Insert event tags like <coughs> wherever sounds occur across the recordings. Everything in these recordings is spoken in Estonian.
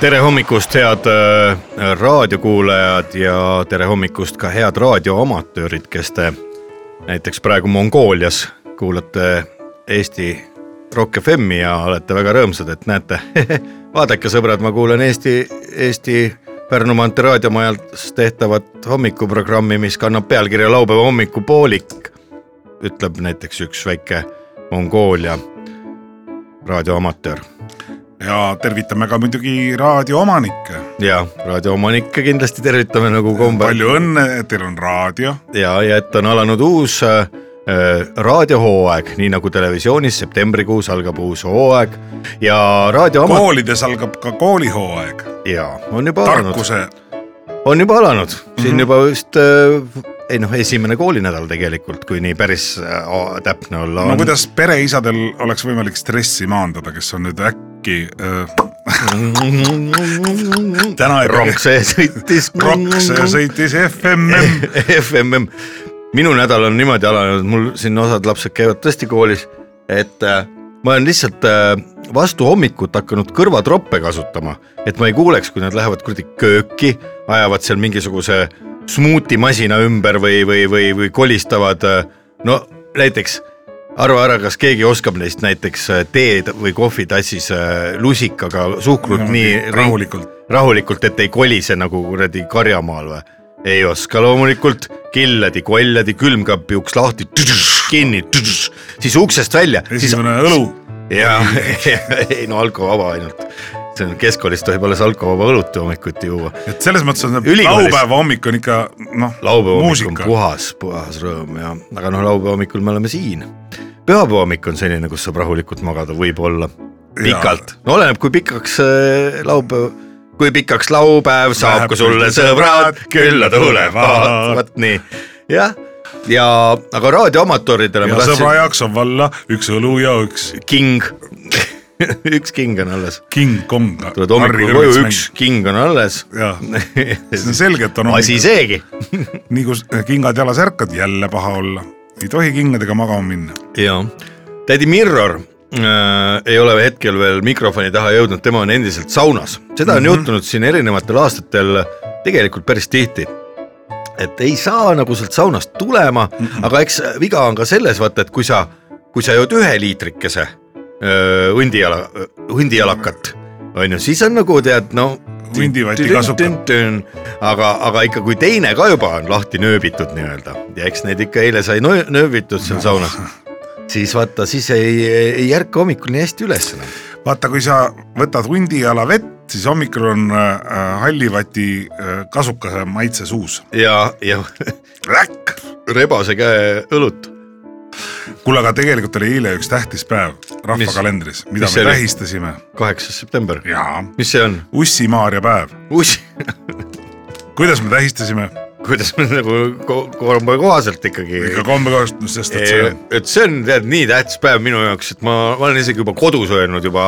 tere hommikust, head äh, raadiokuulajad ja tere hommikust ka head raadioamatöörid, kes te näiteks praegu Mongoolias kuulate Eesti Rock FM-i ja olete väga rõõmsad, et näete, <laughs> vaadake sõbrad, ma kuulan Eesti, Eesti Pärnu maantee raadiomajas tehtavat hommikuprogrammi, mis kannab pealkirja laupäeva hommikupoolik, ütleb näiteks üks väike Mongoolia raadioamatöör ja tervitame ka muidugi raadioomanikke. ja raadioomanikke kindlasti tervitame nagu kombel palju õnne, et teil on raadio. ja, ja et on alanud uus äh, raadiohooaeg, nii nagu televisioonis septembrikuus algab uus hooaeg ja raadiooma- koolides algab ka koolihooaeg. ja on juba alanud, tarkuse, on juba alanud, siin mm. -hmm. juba vist äh, ei noh, esimene koolinädal tegelikult, kui nii päris äh, täpne olla no kuidas pereisadel oleks võimalik stressi maandada, kes on nüüd äkki äh, <laughs> täna ei rong see sõitis. rokk, see sõitis FMM. FMM, minu nädal on niimoodi alanud, mul siin osad lapsed käivad tõesti koolis, et äh, ma olen lihtsalt äh, vastu hommikut hakanud kõrvatroppe kasutama, et ma ei kuuleks, kui nad lähevad kuradi kööki, ajavad seal mingisuguse smuutimasina ümber või, või, või, või kolistavad äh, no näiteks arva ära, kas keegi oskab neist näiteks äh, teed või kohvitassis äh, lusikaga suhkrut Niimoodi nii rahulikult. rahulikult, et ei kolise nagu kuradi karjamaal või? ei oska loomulikult, killadi, kolladi, külmkapi uks lahti, kinni, siis uksest välja, siis esimene õlu, ja <laughs> ei no alkovaba ainult, keskkoolis tohib alles alkovaba õlut hommikuti juua. et selles mõttes on Ülikoolis- laupäeva hommik on ikka noh, laupäeva hommik on puhas, puhas rõõm ja, aga noh, laupäeva hommikul me oleme siin. pühapäeva hommik on selline, kus saab rahulikult magada, võib-olla. Pikalt, no oleneb, kui pikaks äh, laupäev, kui pikaks laupäev saab, kui sulle sõbrad külla tulevad, vot nii, jah, ja aga raadioamatooridele ma ja sõbra tahtsin, jaoks on valla üks õlu ja üks king, <laughs> üks king on alles, King Kong. tuled hommikul koju, üks king on alles. jah, see on selge, et on asi seegi <laughs> nii kui kingad jalas ärkad, jälle paha olla. ei tohi kingadega magama minna. ja tädi Mirror äh, ei ole hetkel veel mikrofoni taha jõudnud, tema on endiselt saunas, seda on mm -hmm. juhtunud siin erinevatel aastatel tegelikult päris tihti. et ei saa nagu sealt saunast tulema mm, -hmm. aga eks viga on ka selles, vaata, et kui sa, kui sa jood ühe liitrikese öö, hundijala, hundijalakat, on ju, siis on nagu tead, no Hundivati kasuka. aga, aga ikka, kui teine ka juba on lahti nööbitud nii-öelda ja eks neid ikka eile sai nöö- nööbitud seal saunas, siis vaata, siis ei, ei ärka hommikul nii hästi üles enam. vaata, kui sa võtad hundijala vett, siis hommikul on äh, hallivati äh, kasukase maitse suus. ja, ja Räkk. rebase käe õlut. kuule, aga tegelikult oli eile üks tähtis päev rahvakalendris, mida mis me tähistasime. kaheksas september, mis see on? Ussi-Maarja päev. uss, kuidas me tähistasime? kuidas me nagu ko- korra kohaselt ikkagi. ikka kombekohast, sest et see et see on tead nii tähtis päev minu jaoks, et ma, ma olen isegi juba kodus öelnud juba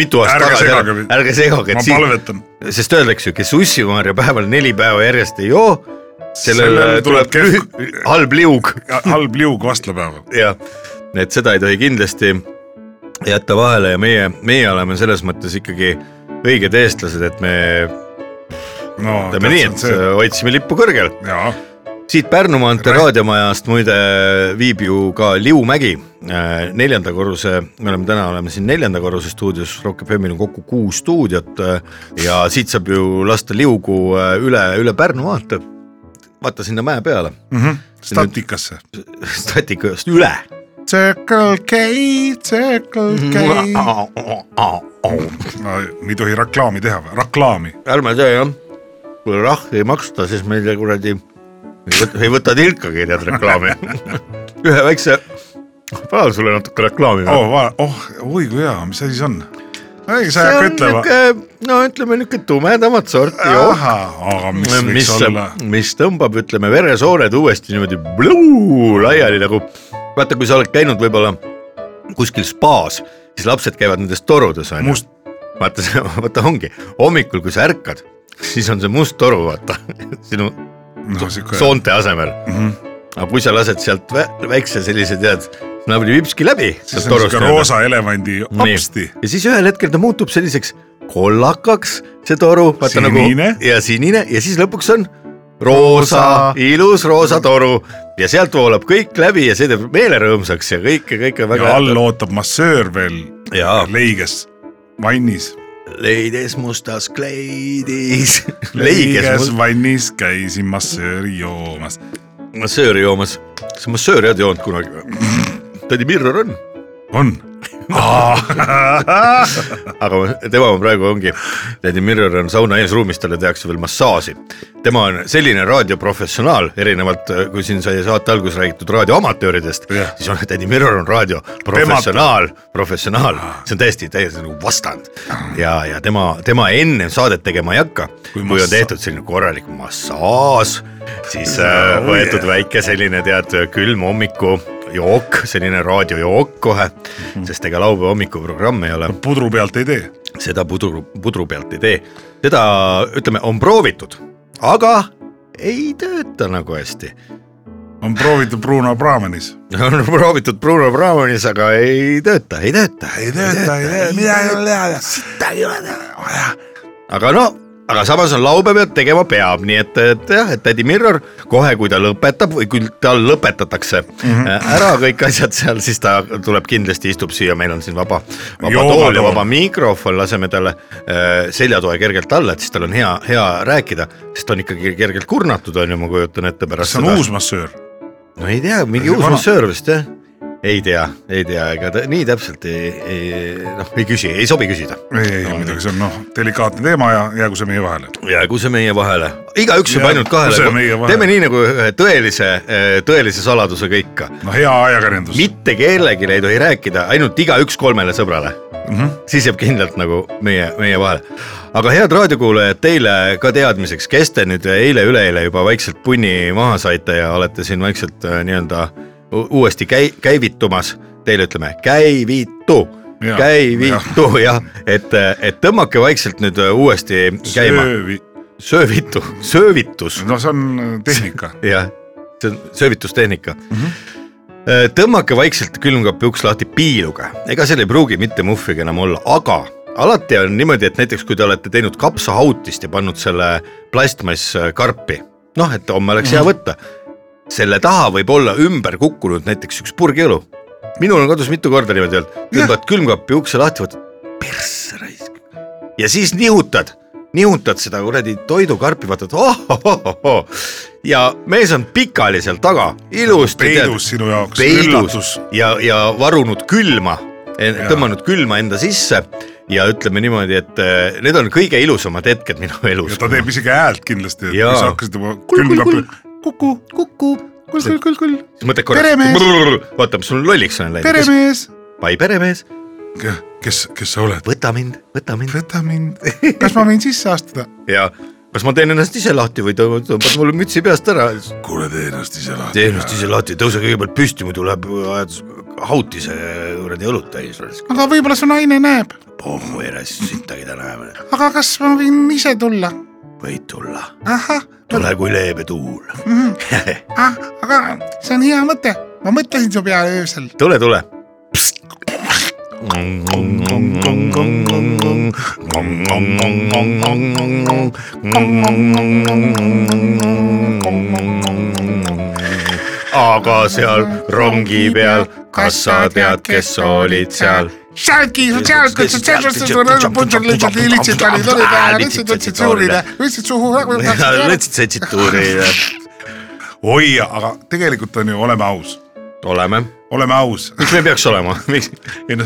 mitu aastat Ärge mind. ärge segage, ma palvetan. sest öeldakse ju, kes ussimaarja päeval neli päeva järjest ei joo, sellele Sellel tuleb tuleb kehv- halb liug halb liug vastlapäeval. jah, et seda ei tohi kindlasti jätta vahele ja meie, meie oleme selles mõttes ikkagi õiged eestlased, et me no teeme nii, et äh, hoidsime lippu kõrgel. siit Pärnu maantee raadiomajast muide viib ju ka Liu Mägi, neljanda korruse, me oleme täna oleme siin neljanda korruse stuudios, Rock FM-il on kokku kuus stuudiot äh, ja siit saab ju lasta liugu äh, üle, üle Pärnu maantee. Vaata sinna mäe peale, Mhm. statikasse. <laughs> statikast üle. Circle K, Circle K. no ei tohi reklaami teha reklaami. ärme tee jah, kui rahvi ei maksta, siis meile kuradi ei võta tilkagi tead reklaami. <laughs> ühe väikse, panen sulle natuke reklaami. oh, oh, oi kui hea, mis asi see on? ei, sa ei hakka ütlema. no ütleme niisugune tumedamat sorti jook, aga mis võiks mis olla?, mis tõmbab, ütleme veresooned uuesti niimoodi bluu, laiali nagu vaata, kui sa oled käinud võib-olla kuskil spaas, siis lapsed käivad nendes torudes onju. must, vaata, vaata ongi hommikul, kui sa ärkad, siis on see must toru, vaata <laughs> sinu siuke. soonte asemel. Mhm. aga kui sa lased sealt vä väikse sellise tead, nagu vipski läbi. roosa elevandi apsti. ja siis ühel hetkel ta muutub selliseks kollakaks, see toru, vaata nagu ja sinine ja siis lõpuks on roosa, ilus roosa toru ja sealt voolab kõik läbi ja see teeb meele rõõmsaks ja kõike, kõike väga ja all ootab massöör veel Jaa. leiges, vannis. leides mustas kleidis, leiges vannis käisin massööri joomas. massööri joomas, kas massööri oled joonud kunagi või? <laughs> tädi Mirror on, on. <laughs> aga tema on praegu ongi, tädi Mirror on sauna eesruumis, talle tehakse veel massaaži. tema on selline raadioprofessionaal, erinevalt äh, kui siin sai saate alguses räägitud raadioamatööridest Jah., siis on tädi Mirror on raadioprofessionaal, professionaal, see on täiesti, täiesti nagu vastand. ja, ja tema, tema enne saadet tegema ei hakka, Kui kui, on tehtud selline korralik massaaž, siis äh, Oh, võetud yeah. väike selline tead külm hommiku jook, selline raadiojook kohe, Mhm. sest ega laupäeva hommikuprogramm ei ole pudru pealt ei tee. seda pudru, pudru pealt ei tee. seda ütleme, on proovitud, aga ei tööta nagu hästi. on proovitud Bruno Brahmanis. <laughs> on proovitud Bruno Brahmanis, aga ei tööta, ei tööta. ei tööta, ei tee, midagi ei ole teha. aga no, aga samas on laupäev ja tegema peab, nii et, et jah, et tädi Mirror kohe, kui ta lõpetab või kui tal lõpetatakse mm. -hmm. ära kõik asjad seal, siis ta tuleb kindlasti, istub siia, meil on siin vaba, vaba Joogatool. tool ja vaba mikrofon, laseme talle äh, seljatoe kergelt alla, et siis tal on hea, hea rääkida, sest ta on ikkagi kergelt kurnatud, on ju, ma kujutan ette pärast kas see on uus massöör? no ei tea, mingi uus vana- massöör vist jah, ei tea, ei tea, ega ta nii täpselt ei, ei noh, ei küsi, ei sobi küsida. ei, ei muidugi see on noh, delikaatne teema ja jäägu see meie vahele. jäägu see meie vahele, igaüks Jäägu ainult kahele, teeme nii nagu ühe tõelise, tõelise saladusega ikka. no hea ajakirjandus. mitte kellelegi ei tohi rääkida, ainult igaüks kolmele sõbrale mm. -hmm. siis jääb kindlalt nagu meie, meie vahele. aga head raadiokuulajad, teile ka teadmiseks, kes te nüüd eile-üleeile juba vaikselt punni maha saite ja olete siin vaikselt äh, nii-öelda u- uuesti käi-, käivitumas, teile ütleme käivitu Jaa, käivitu jah, et, et tõmmake vaikselt nüüd äh, uuesti käima, söövi, söövitu, söövitus no see on tehnika. <laughs> jah, see on söövitustehnika mm. Mhm. -hmm. tõmmake vaikselt külmkapi uks lahti piiluga, ega seal ei pruugi mitte muhvigi enam olla, aga alati on niimoodi, et näiteks kui te olete teinud kapsahautist ja pannud selle plastmasskarpi, noh, et homme oleks Mhm. hea võtta, selle taha võib olla ümber kukkunud näiteks üks purg õlu. minul on kodus mitu korda niimoodi olnud, tõmbad külmkapi ukse lahti, vaatad persse raisk. Ja siis nihutad, nihutad seda kuradi toidukarpi, vaatad oh-oh-oh-oh ja mees on pikali seal taga, ilusti peidus sinu jaoks, üllatus. ja, ja varunud külma, Jaa. tõmmanud külma enda sisse. Ja ütleme niimoodi, et eh, need on kõige ilusamad hetked minu elus. Ja ta teeb isegi häält kindlasti, et kui sa hakkasid juba külmkapi, kuku, kuku, kull, kull, kull, kull, siis mõtled korra vaata, mis sul lolliks olen läinud, peremees. pai peremees, kes, kes sa oled? võta mind, võta mind võta mind, kas ma võin sisse astuda? <laughs> ja kas ma teen ennast ise lahti või tõ- tõmbad mulle mütsi peast ära, kuule, tee ennast ise lahti. tee ennast ise lahti, tõuse kõigepealt püsti, muidu läheb ajad hautise kuradi õlut täis. aga võib-olla su naine näeb, pohhu ei raisk sittagi täna, aga kas ma võin ise tulla? Võid tulla, ahah, tule kui leebe tuul. ah, aga see on hea mõte, ma mõtlesin su peale öösel. tule, tule. aga seal rongi peal, kas sa tead, kes olid seal? sealt, punšad lihtsalt lihtsalt olid, olid ja lihtsalt võtsid suurile, võtsid suhu. võtsid setsid tuurile. oi, aga tegelikult on ju, oleme aus, oleme, oleme aus. miks me peaks olema, miks,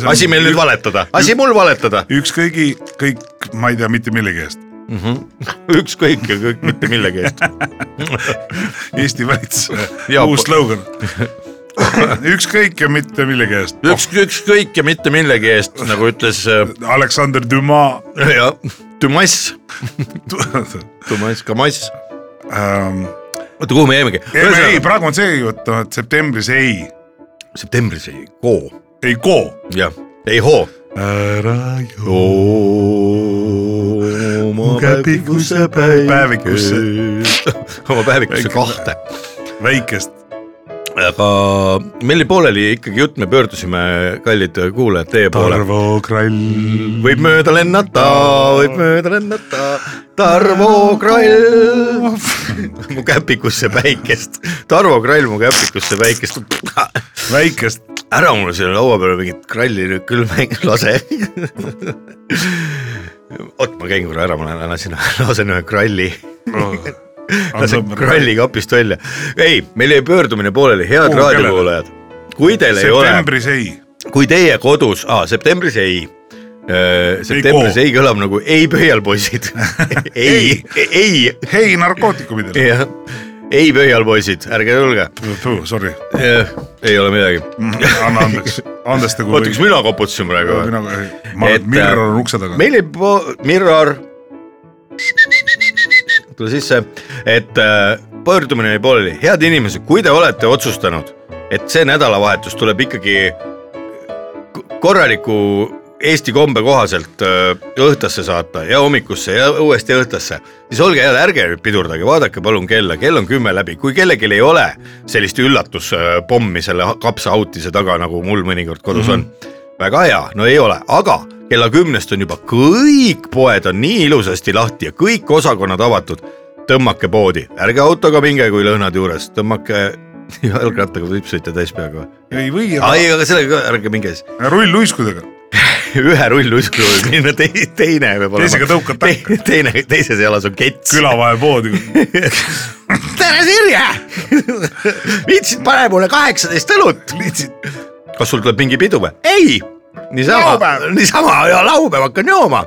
asi meil nüüd valetada, asi mul valetada, üks kõigi, kõik, ma ei tea mitte millegi eest. <laughs> ükskõik ja kõik mitte millegi eest. <laughs> Eesti valitsuse uus slogan. <laughs> <laughs> ükskõik ja mitte millegi eest. üks, ükskõik ja mitte millegi eest, nagu ütles äh, <laughs> Aleksander Dumas <laughs> jah, Dumas, Dumas, Kamass. ähm,. oota, kuhu me jäimegi? ei, praegu on see jutt, et septembris ei, septembris ei koo, ei koo. jah, ei hoo. ära ju. oma käpikusse päevikusse.. oma päevikusse kahte. väikest. Aga meil oli pooleli ikkagi jutt, me pöördusime, kallid kuulajad, teie poole. Tarvo Krall. võib mööda lennata, võib mööda lennata, Tarvo Krall. <laughs> mu käpikusse päikest, Tarvo Krall mu käpikusse päikest. väikest. ära mulle selle laua peale mingit kralli nüüd küll lase. oot, ma käin korra ära, ma lähen lasen, <laughs> lasen ühe kralli, lasen kralli kapist välja. ei, meil jäi pöördumine pooleli, head kellele? raadiokuulajad. kui teil ei ole, septembris ei. kui teie kodus ah,, septembris ei. septembris koo. ei kõlab nagu ei pöialpoisid <laughs> ei, ei, hei narkootikumidele. jah, ei pöialpoisid, ärge tulge, Sorry, ei ole midagi. anna andeks, andestagu. oota, kas mina koputasin praegu või? mina, ma Et,, Mirror on ukse taga. meil ei Mirror, tule sisse, et äh, pöördumine oli pooleli, head inimesed, kui te olete otsustanud, et see nädalavahetus tuleb ikkagi k- korraliku Eesti kombe kohaselt äh, õhtusse saata ja hommikusse ja uuesti õhtusse, siis olge head, ärge nüüd pidurdage, vaadake palun kella, kell on kümme läbi, kui kellelgi ei ole sellist üllatuspommi selle kapsaautise taga, nagu mul mõnikord kodus mm -hmm. on, väga hea, no ei ole, aga kella kümnest on juba kõik poed on nii ilusasti lahti ja kõik osakonnad avatud. tõmmake poodi, ärge autoga minge, kui lõhnad juures, tõmmake <laughs> jalgrattaga võib sõita täispeaga või? ei või, ai, aga sellega ka ärge minge siis. rulluiskudega. <laughs> ühe rulluisku võib minna, teine peab olema. Teisega tõukad takka. teine, teises jalas on kets. külavahepoodi. <laughs> tere, Sirje. viitsid, pane mulle kaheksateist õlut. kas sul tuleb mingi pidu või? ei, niisama. Niisama ja laupäev hakkan jooma.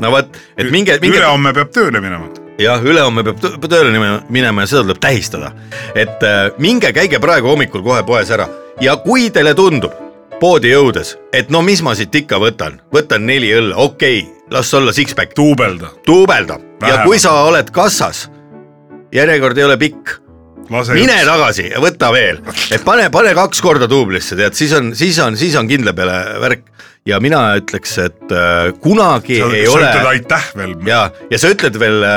no vot, et minge, minge ülehomme peab tööle minema. jah, ülehomme peab tööle minema- ja seda tuleb tähistada. et äh, minge, käige praegu hommikul kohe poes ära. Ja kui teile tundub poodi jõudes, et no mis ma siit ikka võtan, võtan neli õlle, okei okay,, las olla six-pack, duubelda, duubelda ja kui sa oled kassas, järjekord ei ole pikk, mine tagasi ja võta veel, et pane, pane kaks korda duublisse, tead, siis on, siis on, siis on kindla peale värk ja mina ütleks, et äh, kunagi sa, ei sa ole ütled aitäh veel. ja, ja sa ütled veel,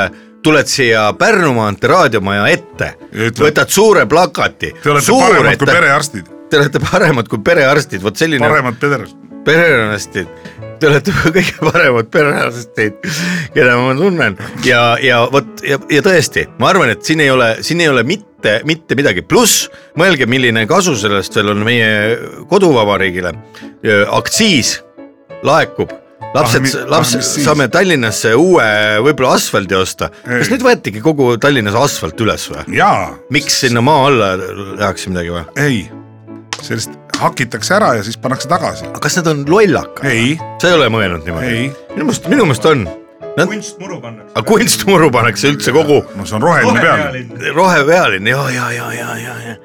tuled siia Pärnu maantee raadiomaja ette võtad suure plakati. Te olete paremad kui. perearstid, Te olete paremad kui perearstid, vot selline paremad perearstid. perearstid. Te olete <laughs> kõige paremad perearstid, keda ma tunnen ja, ja vot ja, ja tõesti, ma arvan, et siin ei ole, siin ei ole mitte, mitte midagi, pluss mõelge, milline kasu sellest veel on meie koduvabariigile. aktsiis laekub lapsed Ah, ah,, ah, lapsed siis? saame Tallinnasse uue võib-olla asfaldi osta. kas nüüd võetigi kogu Tallinnas asfalt üles või? miks sinna maa alla tehakse midagi või? ei, sellest hakitakse ära ja siis pannakse tagasi. kas nad on lollakad? ei, sa ei ole mõelnud niimoodi ei,? minu meelest, minu meelest on. Nad, kunstmuru pannakse. kunstmuru pannakse üldse kogu no see on roheline peal. rohepealinn ja, ja, ja, ja, ja, ja.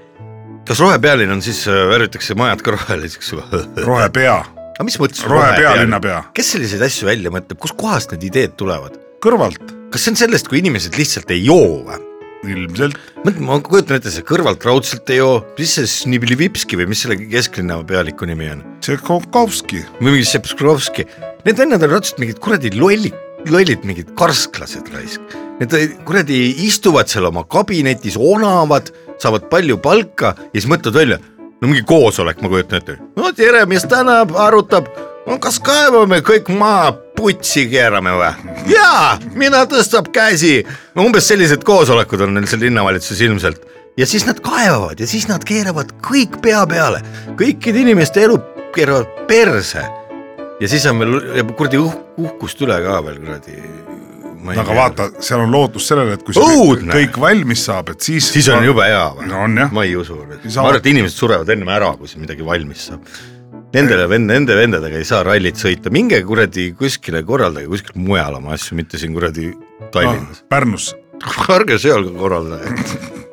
kas rohepealinn on siis, värvitakse majad ka roheliseks <laughs> või? rohepea, aga mis mõttes rohepea, linnapea, kes selliseid asju välja mõtleb, kustkohast need ideed tulevad? kõrvalt kas see on sellest, kui inimesed lihtsalt ei joo või? ilmselt. ma kujutan ette, see kõrvalt raudselt ei joo, mis see Sniblivipski või mis selle kesklinna pealiku nimi on? Tšekovkovski, või mingi Šepskovski, need vennad on raudselt mingid kuradi lollid, lollid mingid karsklased raisk. Need kuradi istuvad seal oma kabinetis, onavad, saavad palju palka ja siis mõtlevad välja, no mingi koosolek, ma kujutan ette. no tere, mis täna arutab, no kas kaevame kõik maa putsi keerame või? jaa, mina tõstab käsi. no umbes sellised koosolekud on neil seal linnavalitsuses ilmselt ja siis nad kaevavad ja siis nad keeravad kõik pea peale, kõikide inimeste elu keeravad perse ja siis on veel kuradi uh, uhkust üle ka veel kuradi. aga vaata, seal on lootus sellele, et kui Õudne. kõik valmis saab, et siis. siis on jube hea või? no on ma ei usu, ma arvan, et inimesed surevad ennem ära, kui siin midagi valmis saab. Nendele vend-, nende vendadega ei saa rallit sõita, minge kuradi kuskile korraldage kuskil mujal oma asju, mitte siin kuradi Tallinnas. Pärnusse, <laughs> ärge seal korraldage.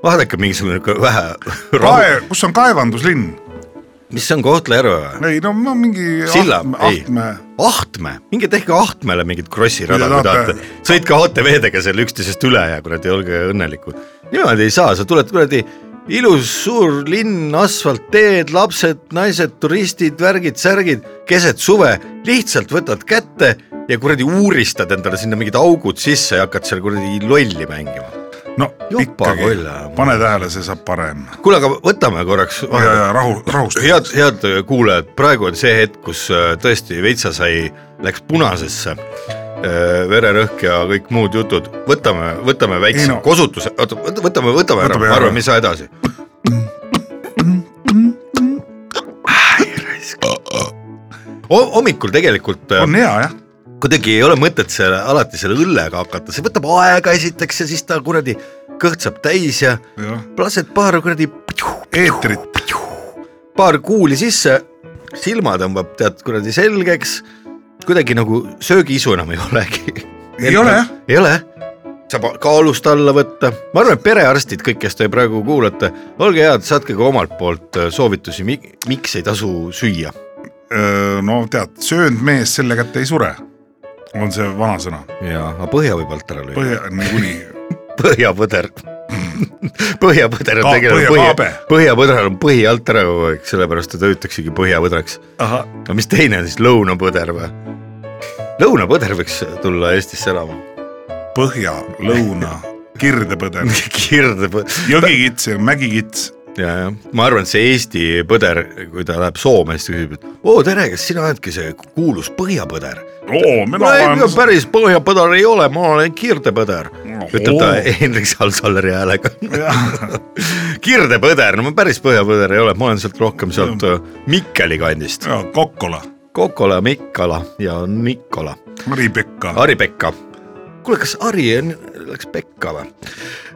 vaadake mingisugune vähe kus on kaevanduslinn? Mis on Kohtla-Järve või? ei no ma mingi Silla, Ahtme, Ahtme, minge tehke Ahtmele mingit Krossi rada, Kui kui te tahate tahate-, sõitke ATV-dega seal üksteisest üle ja kuradi olge õnnelikud. niimoodi ei saa, sa tuled kuradi ilus suur linn, asfaltteed, lapsed, naised, turistid, värgid, särgid, keset suve lihtsalt võtad kätte ja kuradi uuristad endale sinna mingid augud sisse ja hakkad seal kuradi lolli mängima. No Jopa ikkagi. pane tähele, see saab parem. kuule, aga võtame korraks ja, ja rahu, rahustada. head, head kuulajad, praegu on see hetk, kus äh, tõesti veitsa sai, läks punasesse, vererõhk ja kõik muud jutud, võtame, võtame väikse no. kosutuse, oota, võtame, võtame ära, arvan, mis sa edasi. <laughs> hommikul tegelikult äh, on hea jah, kuidagi ei ole mõtet selle alati selle õllega hakata, see võtab aega esiteks ja siis ta kuradi kõht saab täis ja jah, lased paar kuradi eetrit, paar kuuli sisse, silma tõmbab tead kuradi selgeks, kuidagi nagu söögiisu enam ei olegi. ei ole jah, ei ole. Jah? saab kaalust alla võtta, ma arvan, et perearstid, kõik, kes te praegu kuulate, olge head, saatke ka omalt poolt äh, soovitusi, miks ei tasu süüa. no tead, söönud mees selle kätte ei sure, on see vanasõna, ja, aga põhja võib alt ära lüüa. põhja niikuinii, <laughs> põhjapõder. <laughs> põhjapõder on Ka- tegelikult põhja, põhjapõder on põhi alt ära kogu aeg, sellepärast teda hüütaksegi põhjapõdraks. aga mis teine on siis, lõunapõder või? lõunapõder võiks tulla Eestisse elama. põhja, lõuna, kirdepõder, <laughs> kirdepõder. jõgikits ja mägikits, ja, jah, ma arvan, et see Eesti põder, kui ta läheb Soome, siis ta küsib, et oo tere, kas sina oledki see kuulus põhjapõder? oo, mina no olen, päris põhjapõder ei ole, ma olen kirdepõder, ütleb ta Hendrik Sal-Salleri häälega. <laughs> kirdepõder, no ma päris põhjapõder ei ole, ma olen sealt rohkem sealt äh, Mikkeli kandist. Kokkola, Kokola, Mikkala ja Nikola, Mari-Pekka, Ari-Pekka. kuule, kas Ari läks pekka või?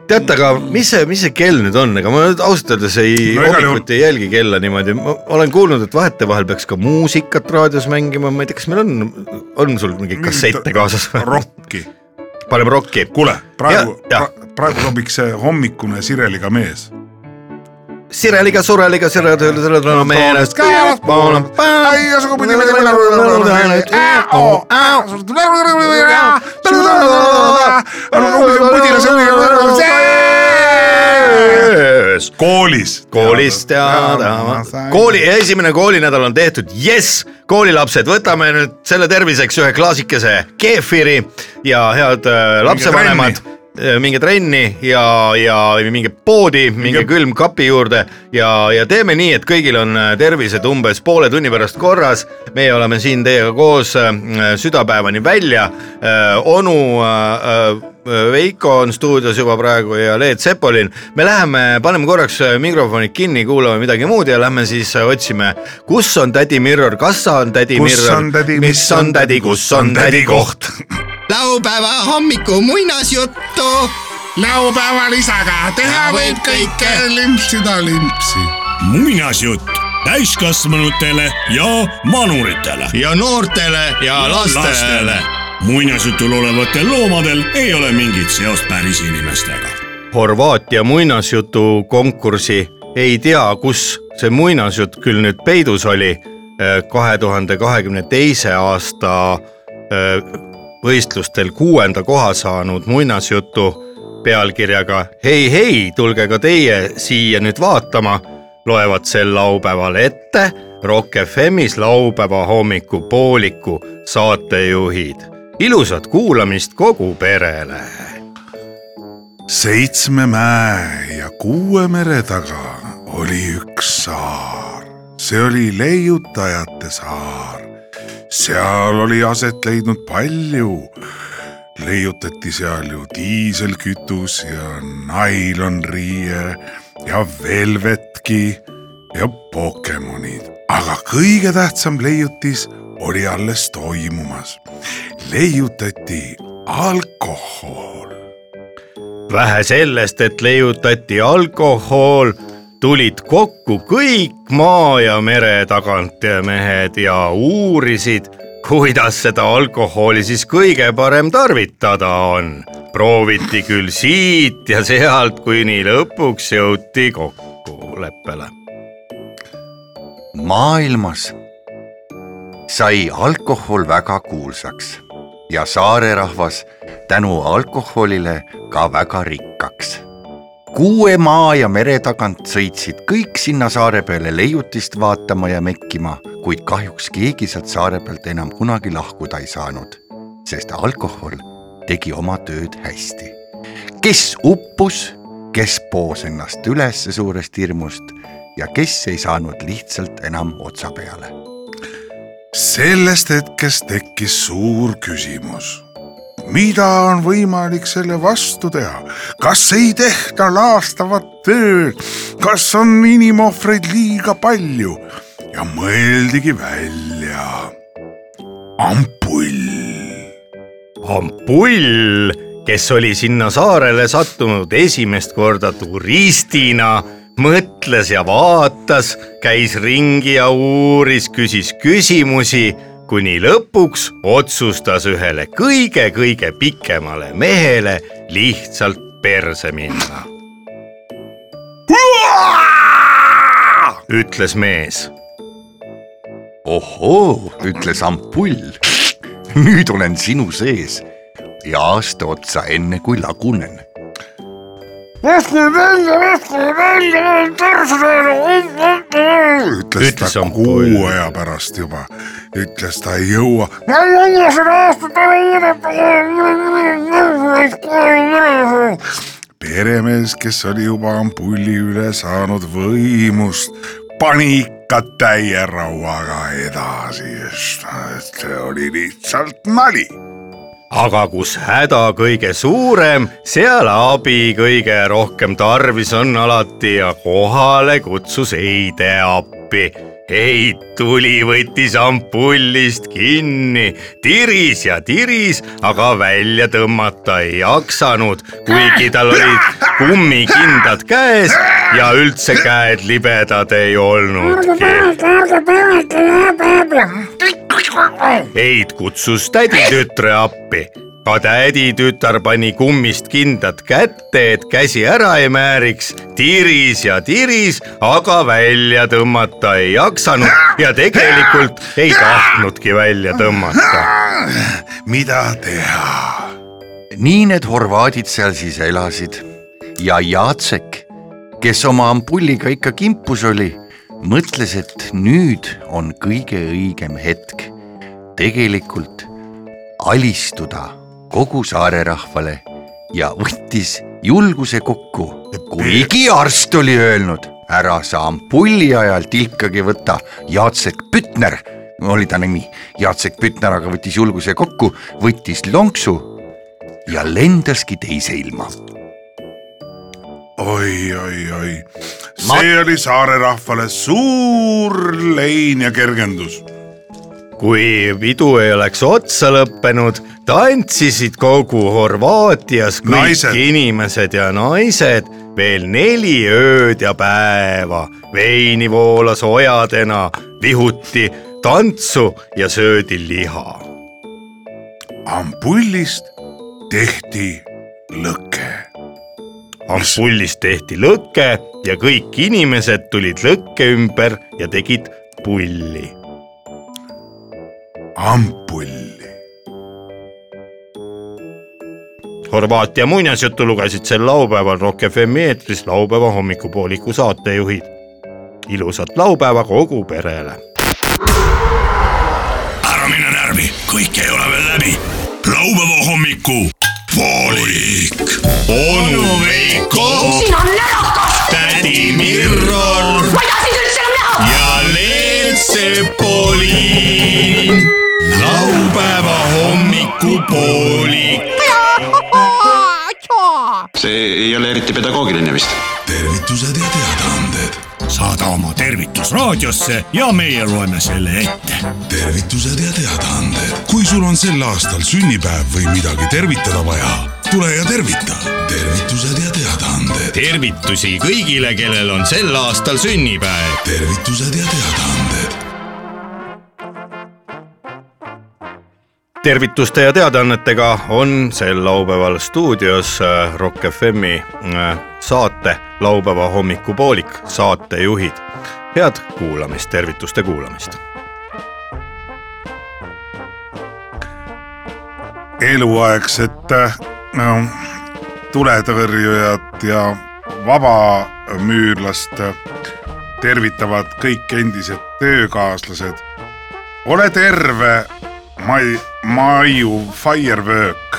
teate, aga mis see, mis see kell nüüd on, ega ma nüüd ausalt öeldes ei No hommikuti ei jälgi kella niimoodi, ma olen kuulnud, et vahetevahel peaks ka muusikat raadios mängima, ma ei tea, kas meil on, on sul mingeid kassette kaasas või? Rokki, paneme rokki. kuule, praegu praegu sobiks see hommikune Sireliga mees. Sireliga, sureliga, sireliga, sireliga, meelest. koolis. koolist teada, kooli, esimene koolinädal on tehtud, jess, koolilapsed, võtame nüüd selle terviseks ühe klaasikese keefiri ja head äh, lapsevanemad, minge trenni ja, ja minge poodi, minge külmkapi juurde ja, ja teeme nii, et kõigil on äh, tervised umbes poole tunni pärast korras. meie oleme siin teiega koos äh, südapäevani välja. onu äh, äh, Veiko on stuudios juba praegu ja Leet Sepolin. me läheme, paneme korraks äh, mikrofonid kinni, kuulame midagi muud ja lähme siis äh, otsime, kus on tädi Mirror, kas on tädi Kus Mirror mis on tädi, kus on tädi koht? <laughs> laupäeva hommiku muinasjuttu. laupäeval isaga teha võib kõike, limpsida limpsi. muinasjutt täiskasvanutele ja manuritele. ja noortele ja lastele. muinasjutul olevatel loomadel ei ole mingit seost päris inimestega. Horvaatia muinasjutu konkursi ei tea, kus see muinasjutt küll nüüd peidus oli. kahe tuhande kahekümne teise aasta võistlustel kuuenda koha saanud muinasjutu pealkirjaga Hei, hei, tulge ka teie siia nüüd vaatama, loevad sel laupäeval ette Rock FM-is laupäeva hommikupooliku saatejuhid. ilusat kuulamist kogu perele seitsme mäe ja kuue mere taga oli üks saar, see oli leiutajate saar. Seal oli aset leidnud palju, leiutati seal ju diiselkütus ja nailonriie ja velvetki ja Pokemonid, aga kõige tähtsam leiutis oli alles toimumas. leiutati alkohol. Vähe sellest, et leiutati alkohol, tulid kokku kõik maa ja mere tagant mehed ja uurisid, kuidas seda alkoholi siis kõige parem tarvitada on? prooviti küll siit ja sealt, kuni lõpuks jõuti kokkuleppele. maailmas sai alkohol väga kuulsaks ja saarerahvas tänu alkoholile ka väga rikkaks. Kuue maa ja mere tagant sõitsid kõik sinna saare peale leiutist vaatama ja mekkima, kuid kahjuks keegi sealt saare pealt enam kunagi lahkuda ei saanud, sest alkohol tegi oma tööd hästi. kes uppus, kes poos ennast ülesse suurest hirmust ja kes ei saanud lihtsalt enam otsa peale sellest hetkest tekkis suur küsimus. Mida on võimalik selle vastu teha, kas ei tehta laastavat tööd, kas on inimohvreid liiga palju? Ja mõeldigi välja. Ampull. ampull, kes oli sinna saarele sattunud esimest korda turistina mõtles ja vaatas, käis ringi ja uuris, küsis küsimusi, kuni lõpuks otsustas ühele kõige-kõige pikemale mehele lihtsalt perse minna. ütles mees. ohoo, ütles ampull. nüüd olen sinu sees ja aasta otsa enne kui lagunen ütles Ütles ta kuu aja pärast juba, ütles ta ei jõua. peremees, kes oli juba ampulli üle saanud võimust, pani ikka täie rauaga edasi, sest see oli lihtsalt nali aga kus häda kõige suurem, seal abi kõige rohkem tarvis on alati ja kohale kutsus Heide appi. Heit tuli, võttis ampullist kinni, tiris ja tiris, aga välja tõmmata ei jaksanud, kuigi tal olid kummikindad käes ja üldse käed libedad ei olnudki. Heit kutsus täditütre appi. ka täditütar pani kummist kindad kätte, et käsi ära ei määriks, tiris ja tiris, aga välja tõmmata ei jaksanud ja tegelikult ei tahtnudki välja tõmmata. mida teha? nii need horvaadid seal siis elasid ja Jacek, kes oma ampulliga ikka kimpus oli, mõtles, et nüüd on kõige õigem hetk tegelikult alistuda kogu saarerahvale ja võttis julguse kokku, kuigi arst oli öelnud, ära sa ampulli ajal tilkagi võta, Jacek Pütner. Oli ta nimi, Jacek Pütner aga võttis julguse kokku, võttis lonksu ja lendaski teise ilma. Oi, oi, oi, see oli saare rahvale suur lein ja kergendus kui pidu ei oleks otsa lõppenud, tantsisid kogu Horvaatias kõik Naised. inimesed ja naised veel neli ööd ja päeva. veini voolas ojadena, vihuti tantsu ja söödi liha. ampullist tehti lõke. ampullist tehti lõke ja kõik inimesed tulid lõkke ümber ja tegid pulli. Ampulli. Horvaatia muinasjuttu lugesid sel laupäeval Rock FM eetris laupäeva hommikupooliku saatejuhid. ilusat laupäeva kogu perele. ära mine närvi, kõik ei ole veel läbi. laupäeva hommiku poolik. onu Veiko, siin on närakas, tädi Mirror ma ei taha sind üldse enam näha. ja Leelsepoliin. laupäeva hommikupoolik. see ei ole eriti pedagoogiline vist tervitused ja teadaanded. saada oma tervitus raadiosse ja meie loeme selle ette. tervitused ja teadaanded. kui sul on sel aastal sünnipäev või midagi tervitada vaja, tule ja tervita. tervitused ja teadaanded. tervitusi kõigile, kellel on sel aastal sünnipäev. tervitused ja teadaanded. Tervituste ja teadaannetega on sel laupäeval stuudios äh, Rock FM-i äh, saate laupäeva hommikupoolik saatejuhid. head kuulamist, tervituste kuulamist. eluaegset no, tuletõrjujat ja vabamüürlast tervitavad kõik endised töökaaslased. ole terve, Mai, Maiu Firework.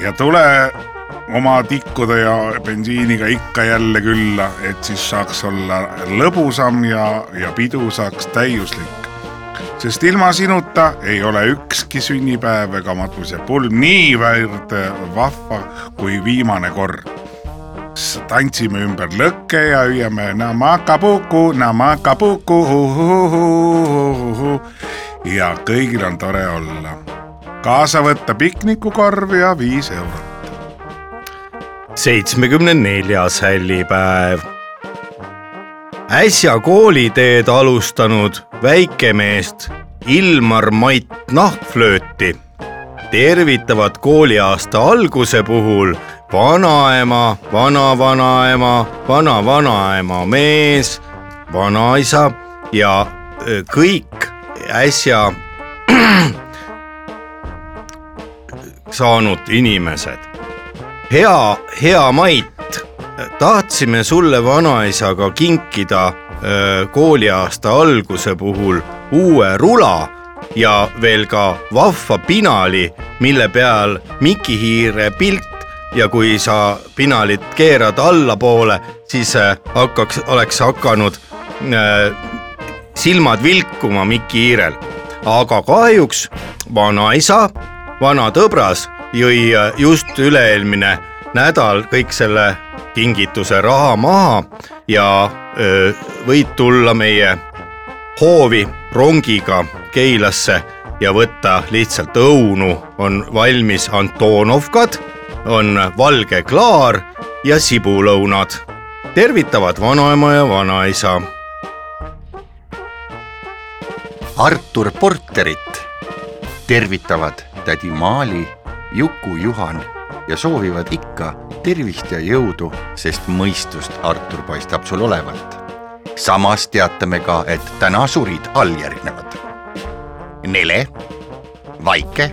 Ja tule oma tikkude ja bensiiniga ikka jälle külla, et siis saaks olla lõbusam ja, ja pidu saaks täiuslik. sest ilma sinuta ei ole ükski sünnipäev ega matusepulm niivõrd vahva kui viimane kord. Tantsime ümber lõkke ja hüüame namakapuku, namakapuku, ja kõigil on tore olla. kaasa võtta piknikukorv ja viis eurot. seitsmekümne neljas hällipäev. äsja kooliteed alustanud väikemeest Ilmar Mait Nahkflööti tervitavad kooliaasta alguse puhul vanaema, vanavanaema, vanavanaema mees, vanaisa ja kõik äsja saanud inimesed. hea, hea Mait, tahtsime sulle vanaisaga kinkida kooliaasta alguse puhul uue rula ja veel ka vahva pinali, mille peal Miki Hiire pilt ja kui sa pinalit keerad allapoole, siis äh, hakkaks, oleks hakanud äh, silmad vilkuma Mikki Hiirel. aga kahjuks vanaisa, vana tõbras jõi äh, just üle-eelmine nädal kõik selle kingituse raha maha ja öö, võid tulla meie hoovi rongiga Keilasse ja võtta lihtsalt õunu, on valmis Antonovkad on valge klaar ja sibulõunad. tervitavad vanaema ja vanaisa. Artur Porterit tervitavad tädi Maali, Juku-Juhan ja soovivad ikka tervist ja jõudu, sest mõistust Artur paistab sul olevat. samas teatame ka, et täna surid alljärgnevad. Nele, Vaike,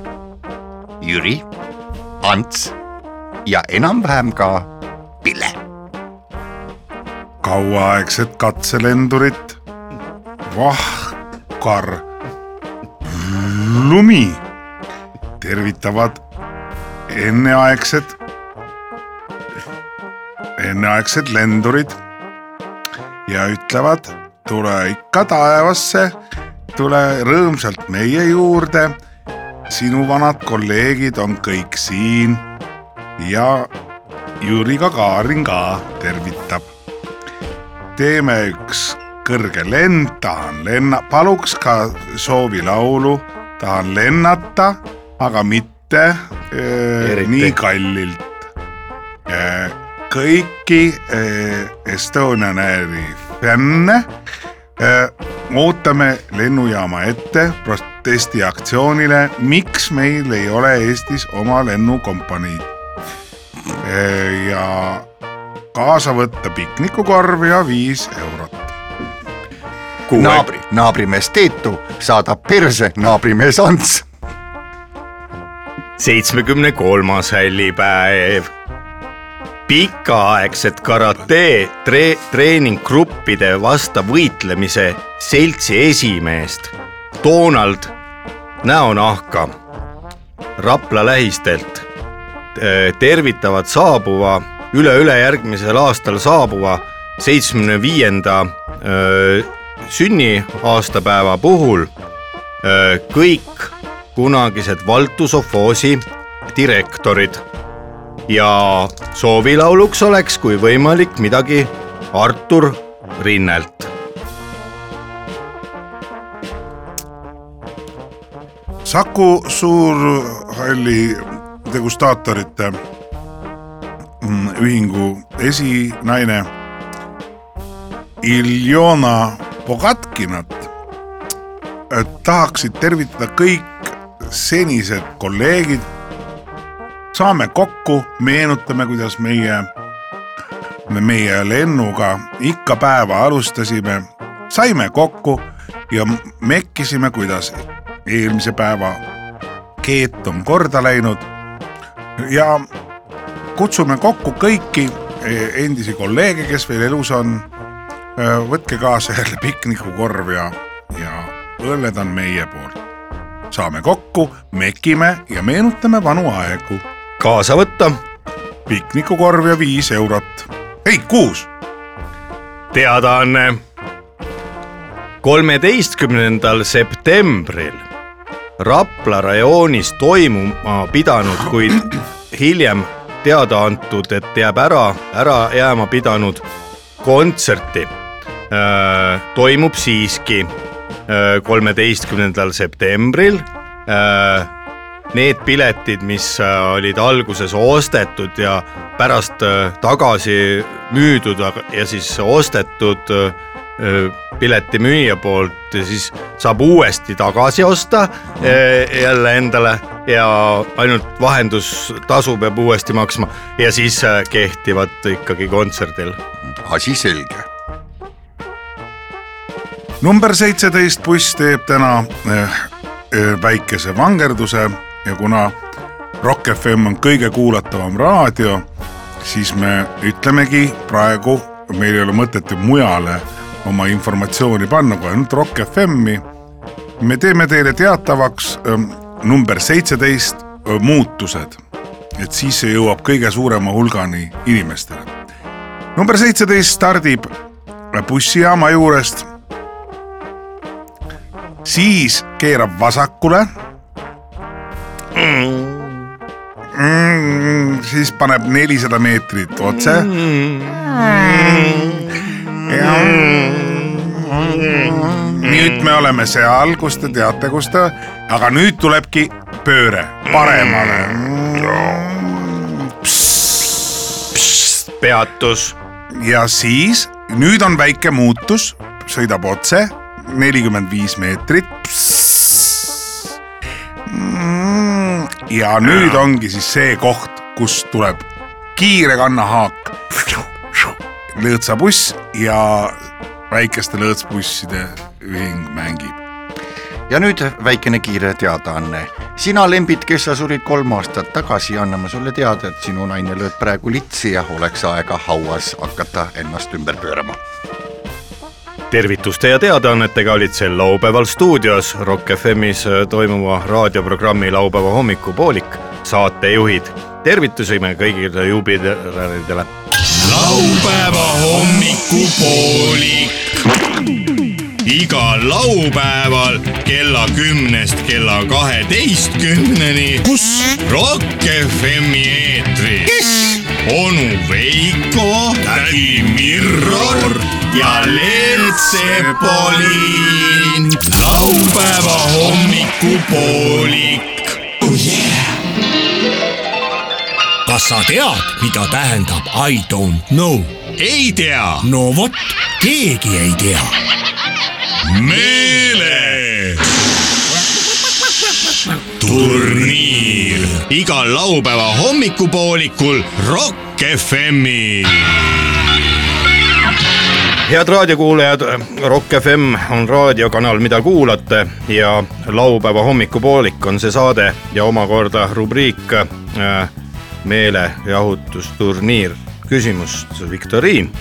Jüri, Ants ja enam-vähem ka Pille. kauaaegset katselendurit, Vahkar, Lumi tervitavad enneaegsed, enneaegsed lendurid ja ütlevad, tule ikka taevasse, tule rõõmsalt meie juurde. sinu vanad kolleegid on kõik siin ja Jüri Gagarin ka tervitab. teeme üks kõrge lend, tahan lenna, paluks ka soovilaulu, tahan lennata, aga mitte äh, nii kallilt äh,. kõiki äh, Estonian Airi fänne ootame lennujaama ette protestiaktsioonile, miks meil ei ole Eestis oma lennukompaniid ja kaasa võtta piknikukorv ja viis eurot. Naabri, naabrimees Teetu saadab perse naabrimees Ants. seitsmekümne kolmas hällipäev. pikaaegset karate tre treeninggruppide vasta võitlemise seltsi esimeest Donald Näonahka Rapla lähistelt Äh, tervitavad saabuva, üle-ülejärgmisel aastal saabuva seitsmekümne viienda äh, sünniaastapäeva puhul kõik kunagised Valtu sovhoosi direktorid ja soovilauluks oleks, kui võimalik, midagi Artur Rinnelt. Saku Suurhalli degustaatorite mm, ühingu esinaine Iljona Pogatkinat tahaksid tervitada kõik senised kolleegid. Saame kokku, meenutame, kuidas meie, me meie lennuga ikka päeva alustasime, saime kokku ja mekkisime, kuidas eelmise päeva keet on korda läinud. Ja kutsume kokku kõiki endisi kolleege, kes veel elus on. Võtke kaasa jälle piknikukorv ja, ja õlled on meie poolt. saame kokku, mekime ja meenutame vanu aegu. kaasa võtta piknikukorv ja viis eurot, ei kuus. teadaanne. kolmeteistkümnendal septembril Rapla rajoonis toimuma pidanud, kuid hiljem teada antud, et jääb ära, ära jääma pidanud kontserti äh, toimub siiski äh, kolmeteistkümnendal septembril äh, need piletid, mis äh, olid alguses ostetud ja pärast äh, tagasi müüdud ja siis ostetud äh, piletimüüja poolt ja siis saab uuesti tagasi osta äh, jälle endale ja ainult vahendustasu peab uuesti maksma ja siis äh, kehtivad ikkagi kontserdil. asi selge. Number seitseteist buss teeb täna eh, eh, väikese vangerduse ja kuna Rock FM on kõige kuulatavam raadio, siis me ütlemegi praegu, meil ei ole mõtet ju mujale oma informatsiooni panna kui ainult Rock FM-i. me teeme teile teatavaks ähm, number seitseteist äh, muutused, et siis see jõuab kõige suurema hulgani inimestele. number seitseteist stardib bussijaama juurest siis keerab vasakule. Mm,. siis paneb nelisada meetrit otse. Ja. Nüüd me oleme seal, kus te teate, kus ta, aga nüüd tulebki pööre paremale. peatus, ja siis nüüd on väike muutus, sõidab otse nelikümmend viis meetrit. ja nüüd ongi siis see koht, kus tuleb kiire kannahaak, lõõtsabuss ja väikeste lõõtsbusside ühing mängib. ja nüüd väikene kiire teadaanne. sina, Lembit, kes sa surid kolm aastat tagasi, anname sulle teada, et sinu naine lööb praegu litsi ja oleks aega hauas hakata ennast ümber pöörama. Tervituste ja teadaannetega olid sel laupäeval stuudios Rock FM-is toimuva raadioprogrammi laupäeva hommikupoolik saatejuhid. tervitusime kõigile juubilaridele. laupäeva hommikupoolik. igal laupäeval kella kümnest kella kaheteistkümneni. kus? Rock FM-i eetris. kes? onu Veiko, tädi Mirror ja Leelt Sepolin. laupäeva hommikupoolik. kas sa tead, mida tähendab I don't know? ei tea, no vot, keegi ei tea. meele. turniir igal laupäeva hommikupoolikul Rock FM-il. Head raadiokuulajad, Rock FM on raadiokanal, mida kuulate ja laupäeva hommikupoolik on see saade ja omakorda rubriik äh, meelejahutusturniir, küsimus, viktoriin.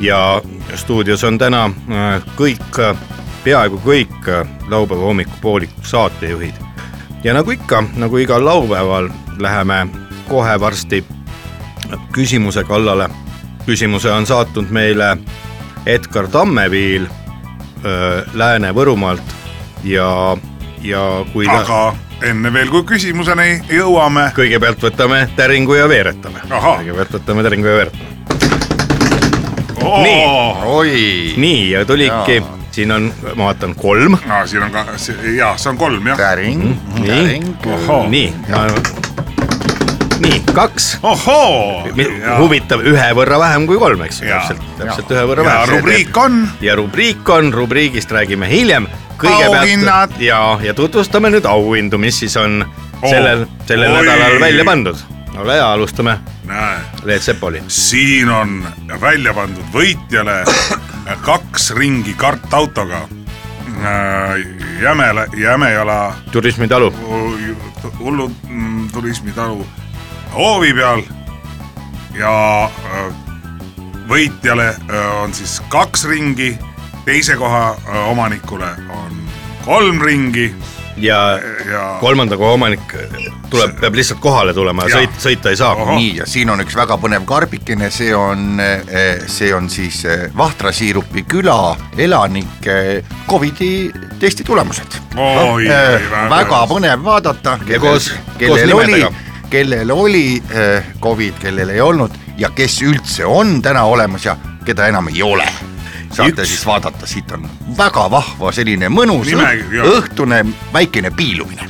ja stuudios on täna äh, kõik, peaaegu kõik äh, laupäeva hommikupooliku saatejuhid. ja nagu ikka, nagu igal laupäeval, läheme kohe varsti küsimuse kallale. küsimuse on saatnud meile Edgar Tammepiil öö, Lääne-Võrumaalt ja, ja kui ta aga enne veel, kui küsimuseni jõuame, kõigepealt võtame täringu ja veeretame. Kõigepealt võtame täringu ja veeretame. nii, oi, nii ja tulidki siin on, ma vaatan kolm, siin on ka, jaa, see on kolm jah. täring, nii. täring. Ohoo. nii, nii kaks, huvitav, ühe võrra vähem kui kolm, eks ju, täpselt, täpselt ühe võrra ja vähem. rubriik on ja rubriik on, rubriigist räägime hiljem kõigepealt ja, ja tutvustame nüüd auhindu, mis siis on Oo. sellel, sellel Oi. nädalal välja pandud. ole hea, alustame näe, Leet Sepoli. siin on välja pandud võitjale <coughs> kaks ringi kartautoga. Jäme, Jämejala turismitalu. hullu mm, turismitalu hoovi peal ja äh, võitjale äh, on siis kaks ringi, teise koha äh, omanikule on kolm ringi ja ja kolmanda koha omanik tuleb, peab lihtsalt kohale tulema ja Jaa. sõit, sõita ei saa. Nii ja siin on üks väga põnev karbikene, see on, see on siis Vahtrasiirupi küla elanike Covidi testi tulemused. Oi, oi, väga põnev vaadata, Ja koos- kellel koos nimedega., kellel oli eh, Covid, kellel ei olnud ja kes üldse on täna olemas ja keda enam ei ole. saate Üks- siis vaadata, siit on väga vahva selline mõnus jah. õhtune väikene piilumine,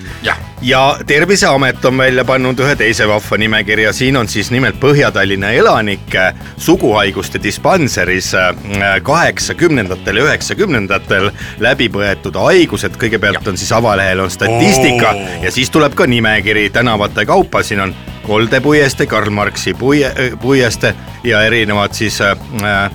ja Terviseamet on välja pannud ühe teise vahva nimekirja, siin on siis nimelt Põhja-Tallinna elanike suguhaiguste dispanseris äh, kaheksakümnendatel ja üheksakümnendatel läbi põetud haigused, kõigepealt on siis avalehel on statistika Oo. ja siis tuleb ka nimekiri. Tänavate kaupa, siin on Kolde puiestee, Karl Marxi puie, puiestee ja erinevad siis äh, äh,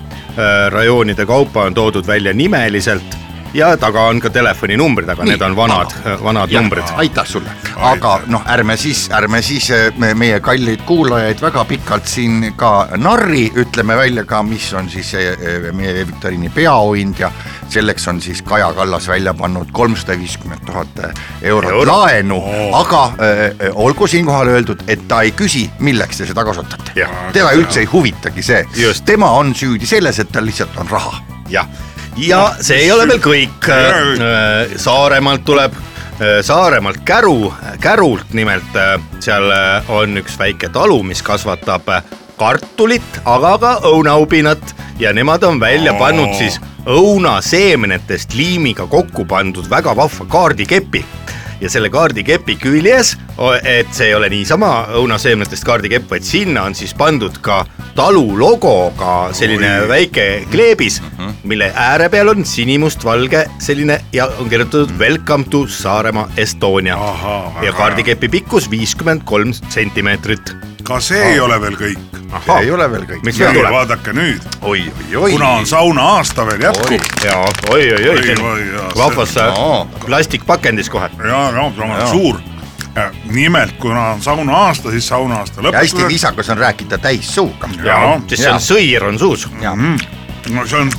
rajoonide kaupa on toodud välja nimeliselt ja taga on ka telefoninumbrid, aga Nii, need on vanad, vanad Jah, numbrid. aitäh sulle, aga noh, ärme siis, ärme siis eh, me, meie kalleid kuulajaid väga pikalt siin ka narri, ütleme välja ka, mis on siis eh, eh, meie viktoriini peaauhind ja selleks on siis Kaja Kallas välja pannud kolmsada viiskümmend tuhat eurot Euro. laenu, aga äh, olgu siinkohal öeldud, et ta ei küsi, milleks te seda kasutate teda üldse ei huvitagi see. Tema on süüdi selles, et tal lihtsalt on raha. Jah, ja see ei ole veel kõik. Saaremaalt tuleb, Saaremaalt Käru, Kärult nimelt, seal äh, on üks väike talu, mis kasvatab äh, kartulit, aga ka õunaubinat. Ja nemad on välja pannud siis õunaseemnetest liimiga kokku pandud väga vahva kaardikepi ja selle kaardikepi küljes, et see ei ole niisama õunaseemnetest kaardikepp, vaid sinna on siis pandud ka talu logoga selline Oi. Väike kleebis, mille ääre peal on sinimustvalge selline ja on kirjutatud Welcome to Saaremaa Estonia väga ja kaardikepi pikkus viiskümmend kolm sentimeetrit. Ka see ei ole veel kõik. ei ole veel kõik. Mis veel tuleb? vaadake nüüd, oi, oi, oi. kuna on sauna aasta veel jätkub ja oi-oi-oi, Oi, oi, jaa, on vahvas see- no. plastikpakendis kohe. ja, ja see on Jaa. suur. nimelt, kuna on sauna aasta, siis sauna aasta ja hästi viisakas on rääkida täissuuga. Jaa. siis see on sõir on suus. no see on,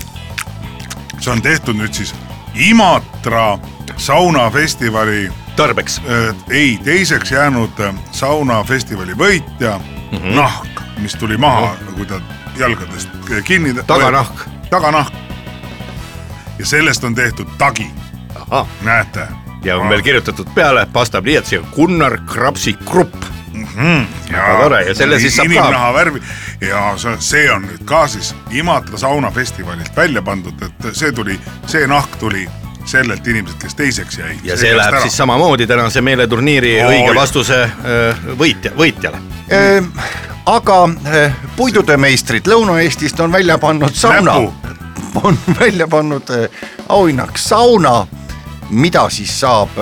see on tehtud nüüd siis Imatra saunafestivali tarbeks. äh, ei, teiseks jäänud äh, saunafestivali võitja mm. -hmm. nahk, mis tuli maha, kui ta jalgadest kinni. Taganahk. taganahk. ja sellest on tehtud tagi, näete. ja on veel kirjutatud peale pastapliiatsiga Gunnar Krapsi Grupp. väga tore ja selle siis saab ka inimnaha värvi ja see, see on nüüd ka siis Imatra saunafestivalilt välja pandud, et see tuli, see nahk tuli sellelt inimeselt, kes teiseks jäi. ja see läheb siis samamoodi tänase meeleturniiri Oo, õige jah. vastuse öö, võitja, võitjale. Ehm, aga eh, puidutöömeistrid Lõuna-Eestist on välja pannud sauna <laughs> on välja pannud eh, auhinnaks sauna, mida siis saab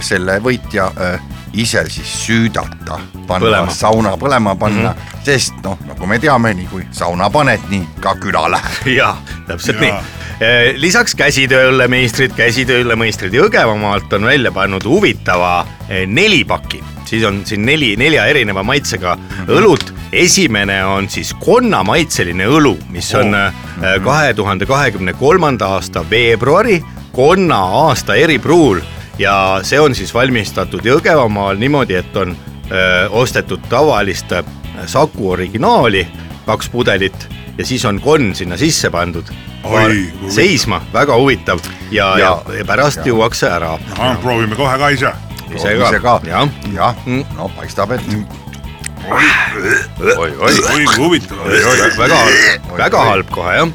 selle võitja ise siis süüdata, panna Põlema. sauna põlema panna mm, -hmm. sest noh, nagu me teame, nii kui sauna paned, nii ka küla läheb. <laughs> ja täpselt Jaa. nii. lisaks käsitööõllemeistrid, käsitööõllemeistrid Jõgevamaalt on välja pannud huvitava nelipaki, siis on siin neli, nelja erineva maitsega õlut. esimene on siis konnamaitseline õlu, mis on kahe tuhande kahekümne kolmanda aasta veebruari konna aasta eripruul ja see on siis valmistatud Jõgevamaal niimoodi, et on öö, ostetud tavalist öö, Saku originaali, kaks pudelit ja siis on konn sinna sisse pandud. Oi, seisma, väga huvitav ja, ja, Ja- ja pärast juuakse ära. proovime kohe ka ise. ise ka ka, jah. jah Mm., no paistab, et oi, oi, oi kui huvitav. väga halb, väga halb kohe jah.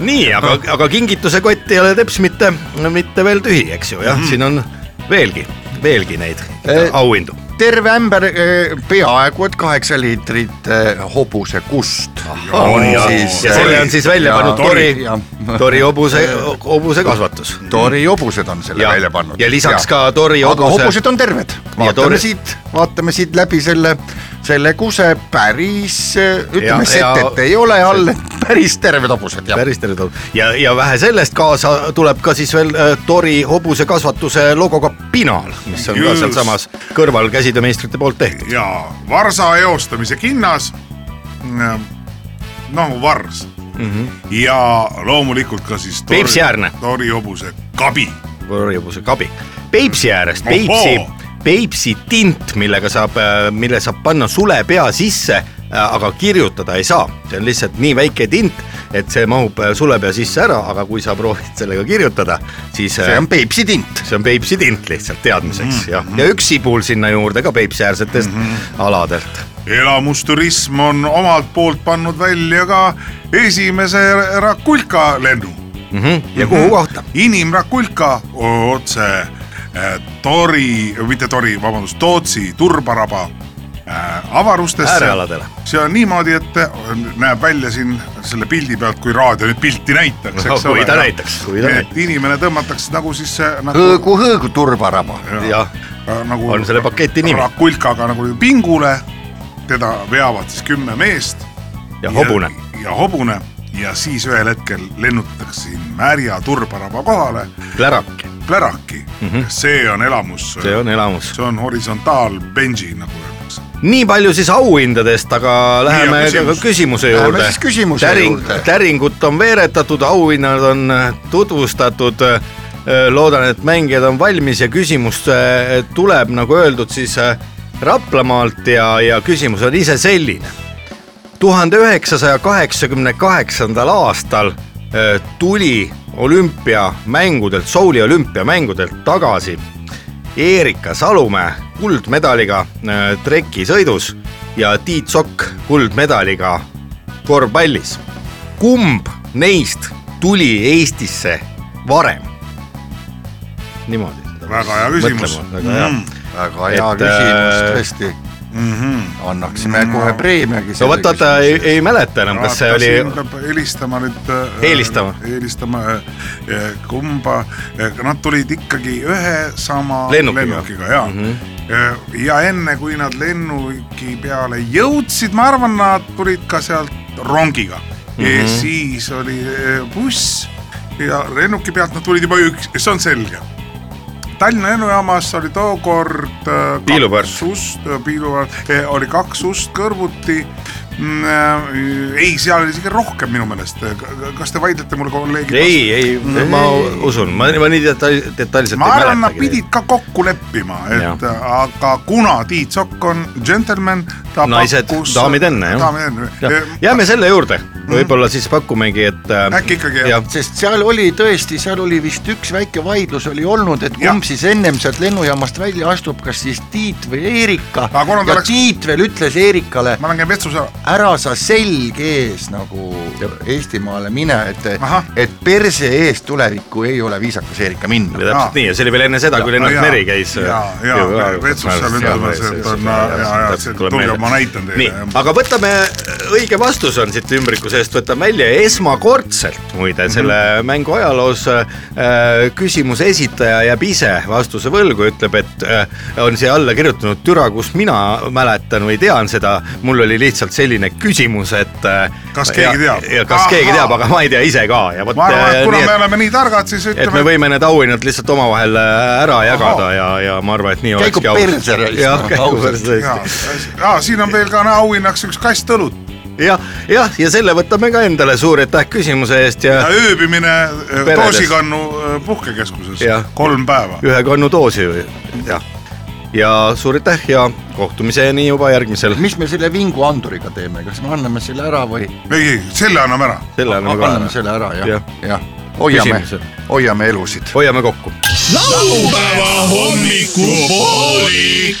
nii, aga, aga kingituse kott ei ole teps mitte, mitte veel tühi, eks ju, jah mm, -hmm. siin on veelgi, veelgi neid Eh, auhindu. terve ämber eh, peaaegu et kaheksa liitrit eh, hobusekust. ja- ja selle on siis välja pannud Tori- Tori hobuse, hobuse kasvatus. Tori hobused on selle Ja- välja pannud. ja lisaks ka Tori aga hobuse- hobused on terved, vaatame Tori- siit, vaatame siit läbi selle, selle kuse päris, ütleme Ja- ja- setet ei ole all, päris terved hobused päris tere tuleb ja, ja vähe sellest kaasa tuleb ka siis veel äh, Tori hobuse kasvatuse logoga pinaal, mis on ka Just. sealsamas kõrval käsitöömeistrite poolt tehtud. ja varsa eostamise kinnas. noh, vars mm. -hmm. ja loomulikult ka siis tori, tori hobuse kabi. Tori hobuse kabi. Peipsi äärest! Peipsi, Peipsi tint, millega saab, mille saab panna sule pea sisse, aga kirjutada ei saa, see on lihtsalt nii väike tint, et see mahub äh, sulepea sisse ära, aga kui sa proovid <laughs> sellega kirjutada, siis see on Peipsi tint. see on Peipsi tint lihtsalt teadmiseks mm -hmm. jah, ja üks sibul sinna juurde ka Peipsi-äärsetest mm -hmm. aladelt. elamusturism on omalt poolt pannud välja ka esimese Rakulka lennu. Mm -hmm. ja kuhu kohta? inimrakulka otse äh, Tori, mitte Tori, vabandust, Tootsi turbaraba äh, avarustesse. Äärealadele. see on niimoodi, et äh, näeb välja siin selle pildi pealt, kui raadio nüüd pilti näitaks, No eks <laughs> kui ole. ta näitaks, kui ta et inimene tõmmatakse nagu siis äh, nagu, hõõgu, hõõgu turbaraba. jah, nagu on selle paketi nimi. Rakulkaga nagu pingule, teda veavad siis kümme meest ja hobune. ja hobune ja siis ühel hetkel lennutatakse siin Märja turbaraba kohale, Pläraki, pläraki mm, -hmm. see on elamus, see on elamus. see on horisontaalbenži, nagu öeldakse. nii palju siis auhindadest, aga läheme ka küsimus. küsimuse Läheme juurde siis. küsimuse täring juurde., täringut on veeretatud, auhinnad on äh, tutvustatud. loodan, et mängijad on valmis ja küsimus äh, tuleb, nagu öeldud, siis äh, Raplamaalt ja, ja küsimus on ise selline. tuhande üheksasaja kaheksakümne kaheksandal aastal äh, tuli olümpiamängudelt, Souli olümpiamängudelt tagasi Erika Salumäe kuldmedaliga äh, trekisõidus ja Tiit Sokk kuldmedaliga korvpallis. kumb neist tuli Eestisse varem? niimoodi. Väga hea küsimus. väga hea Mm. väga hea Et, küsimus äh, tõesti. Mm -hmm. annaksime kohe preemiagi. no vot, vaata ei, ei mäleta enam, kas see oli helistama nüüd. Eelistama. helistama, kumba, nad tulid ikkagi ühe sama Lennukiga. lennukiga ja mm. -hmm. ja enne, kui nad lennuki peale jõudsid, ma arvan, nad tulid ka sealt rongiga mm. -hmm. ja Mhm. siis oli buss ja lennuki pealt nad tulid juba üks, see on selge Tallinna lennujaamas oli tookord äh, kaks ust, piilupõrd, oli kaks ust kõrvuti. ei, seal oli isegi rohkem minu meelest, kas te vaidlete mulle kolleegid? ei, ei, ma usun, ma, ma nii detail- detailselt ma ei arvan, nad pidid ka kokku leppima, et Jah. aga kuna Tiit Sokk on džentelmen, ta naised, daamid enne jah jääme selle juurde, võib-olla siis pakumegi, et. Äkki ikkagi, jah. jah, sest seal oli tõesti, seal oli vist üks väike vaidlus oli olnud, et kumb siis ennem sealt lennujaamast välja astub, kas siis Tiit või ta ja läks- Tiit veel ütles Eerikale, ma käin vetsus ära. ära sa selg ees nagu Eestimaale mine, et et perse ees tulevikku ei ole viisakas Eerika minna. täpselt nii ja see oli veel enne seda, kui Lennart. Meri käis. äh, ja, ja vetsus seal ütlemas, et on ja, ja see- tulge, ma näitan nii teile., aga võtame, õige vastus on siit ümbriku seest, võtame välja esmakordselt muide selle mängu ajaloos äh, küsimuse esitaja jääb ise vastuse võlgu, ütleb, et äh, on siia alla kirjutanud türa, kus mina mäletan või tean seda, mul oli lihtsalt selline küsimus, et äh, Kas keegi teab? ja kas Aha. keegi teab, aga ma ei tea ise ka ja vot ma arvan, äh, et kuna nii, me oleme nii targad, siis et me ütleme, võime need auhinnad lihtsalt omavahel äh, ära jagada ja, ja ma arvan, et nii Käigu olekski aus. perse raisk, jah käigu perse ja siin on veel ka auhinnaks üks kast õlut jah, jah, ja selle võtame ka endale, suur aitäh küsimuse eest ja ja ööbimine äh, Peredes. Toosikannu äh, puhkekeskuses kolm päeva. ühe kannu doosi, jah. ja suur aitäh ja kohtumiseni juba järgmisel, mis me selle vinguanduriga teeme, kas me anname selle ära või ei, ei, selle anname ära. selle anname ka anname ära, selle ära jah Jah., jah, hoiame Küsimused., hoiame elusid. hoiame kokku. laupäeva hommikupoolik.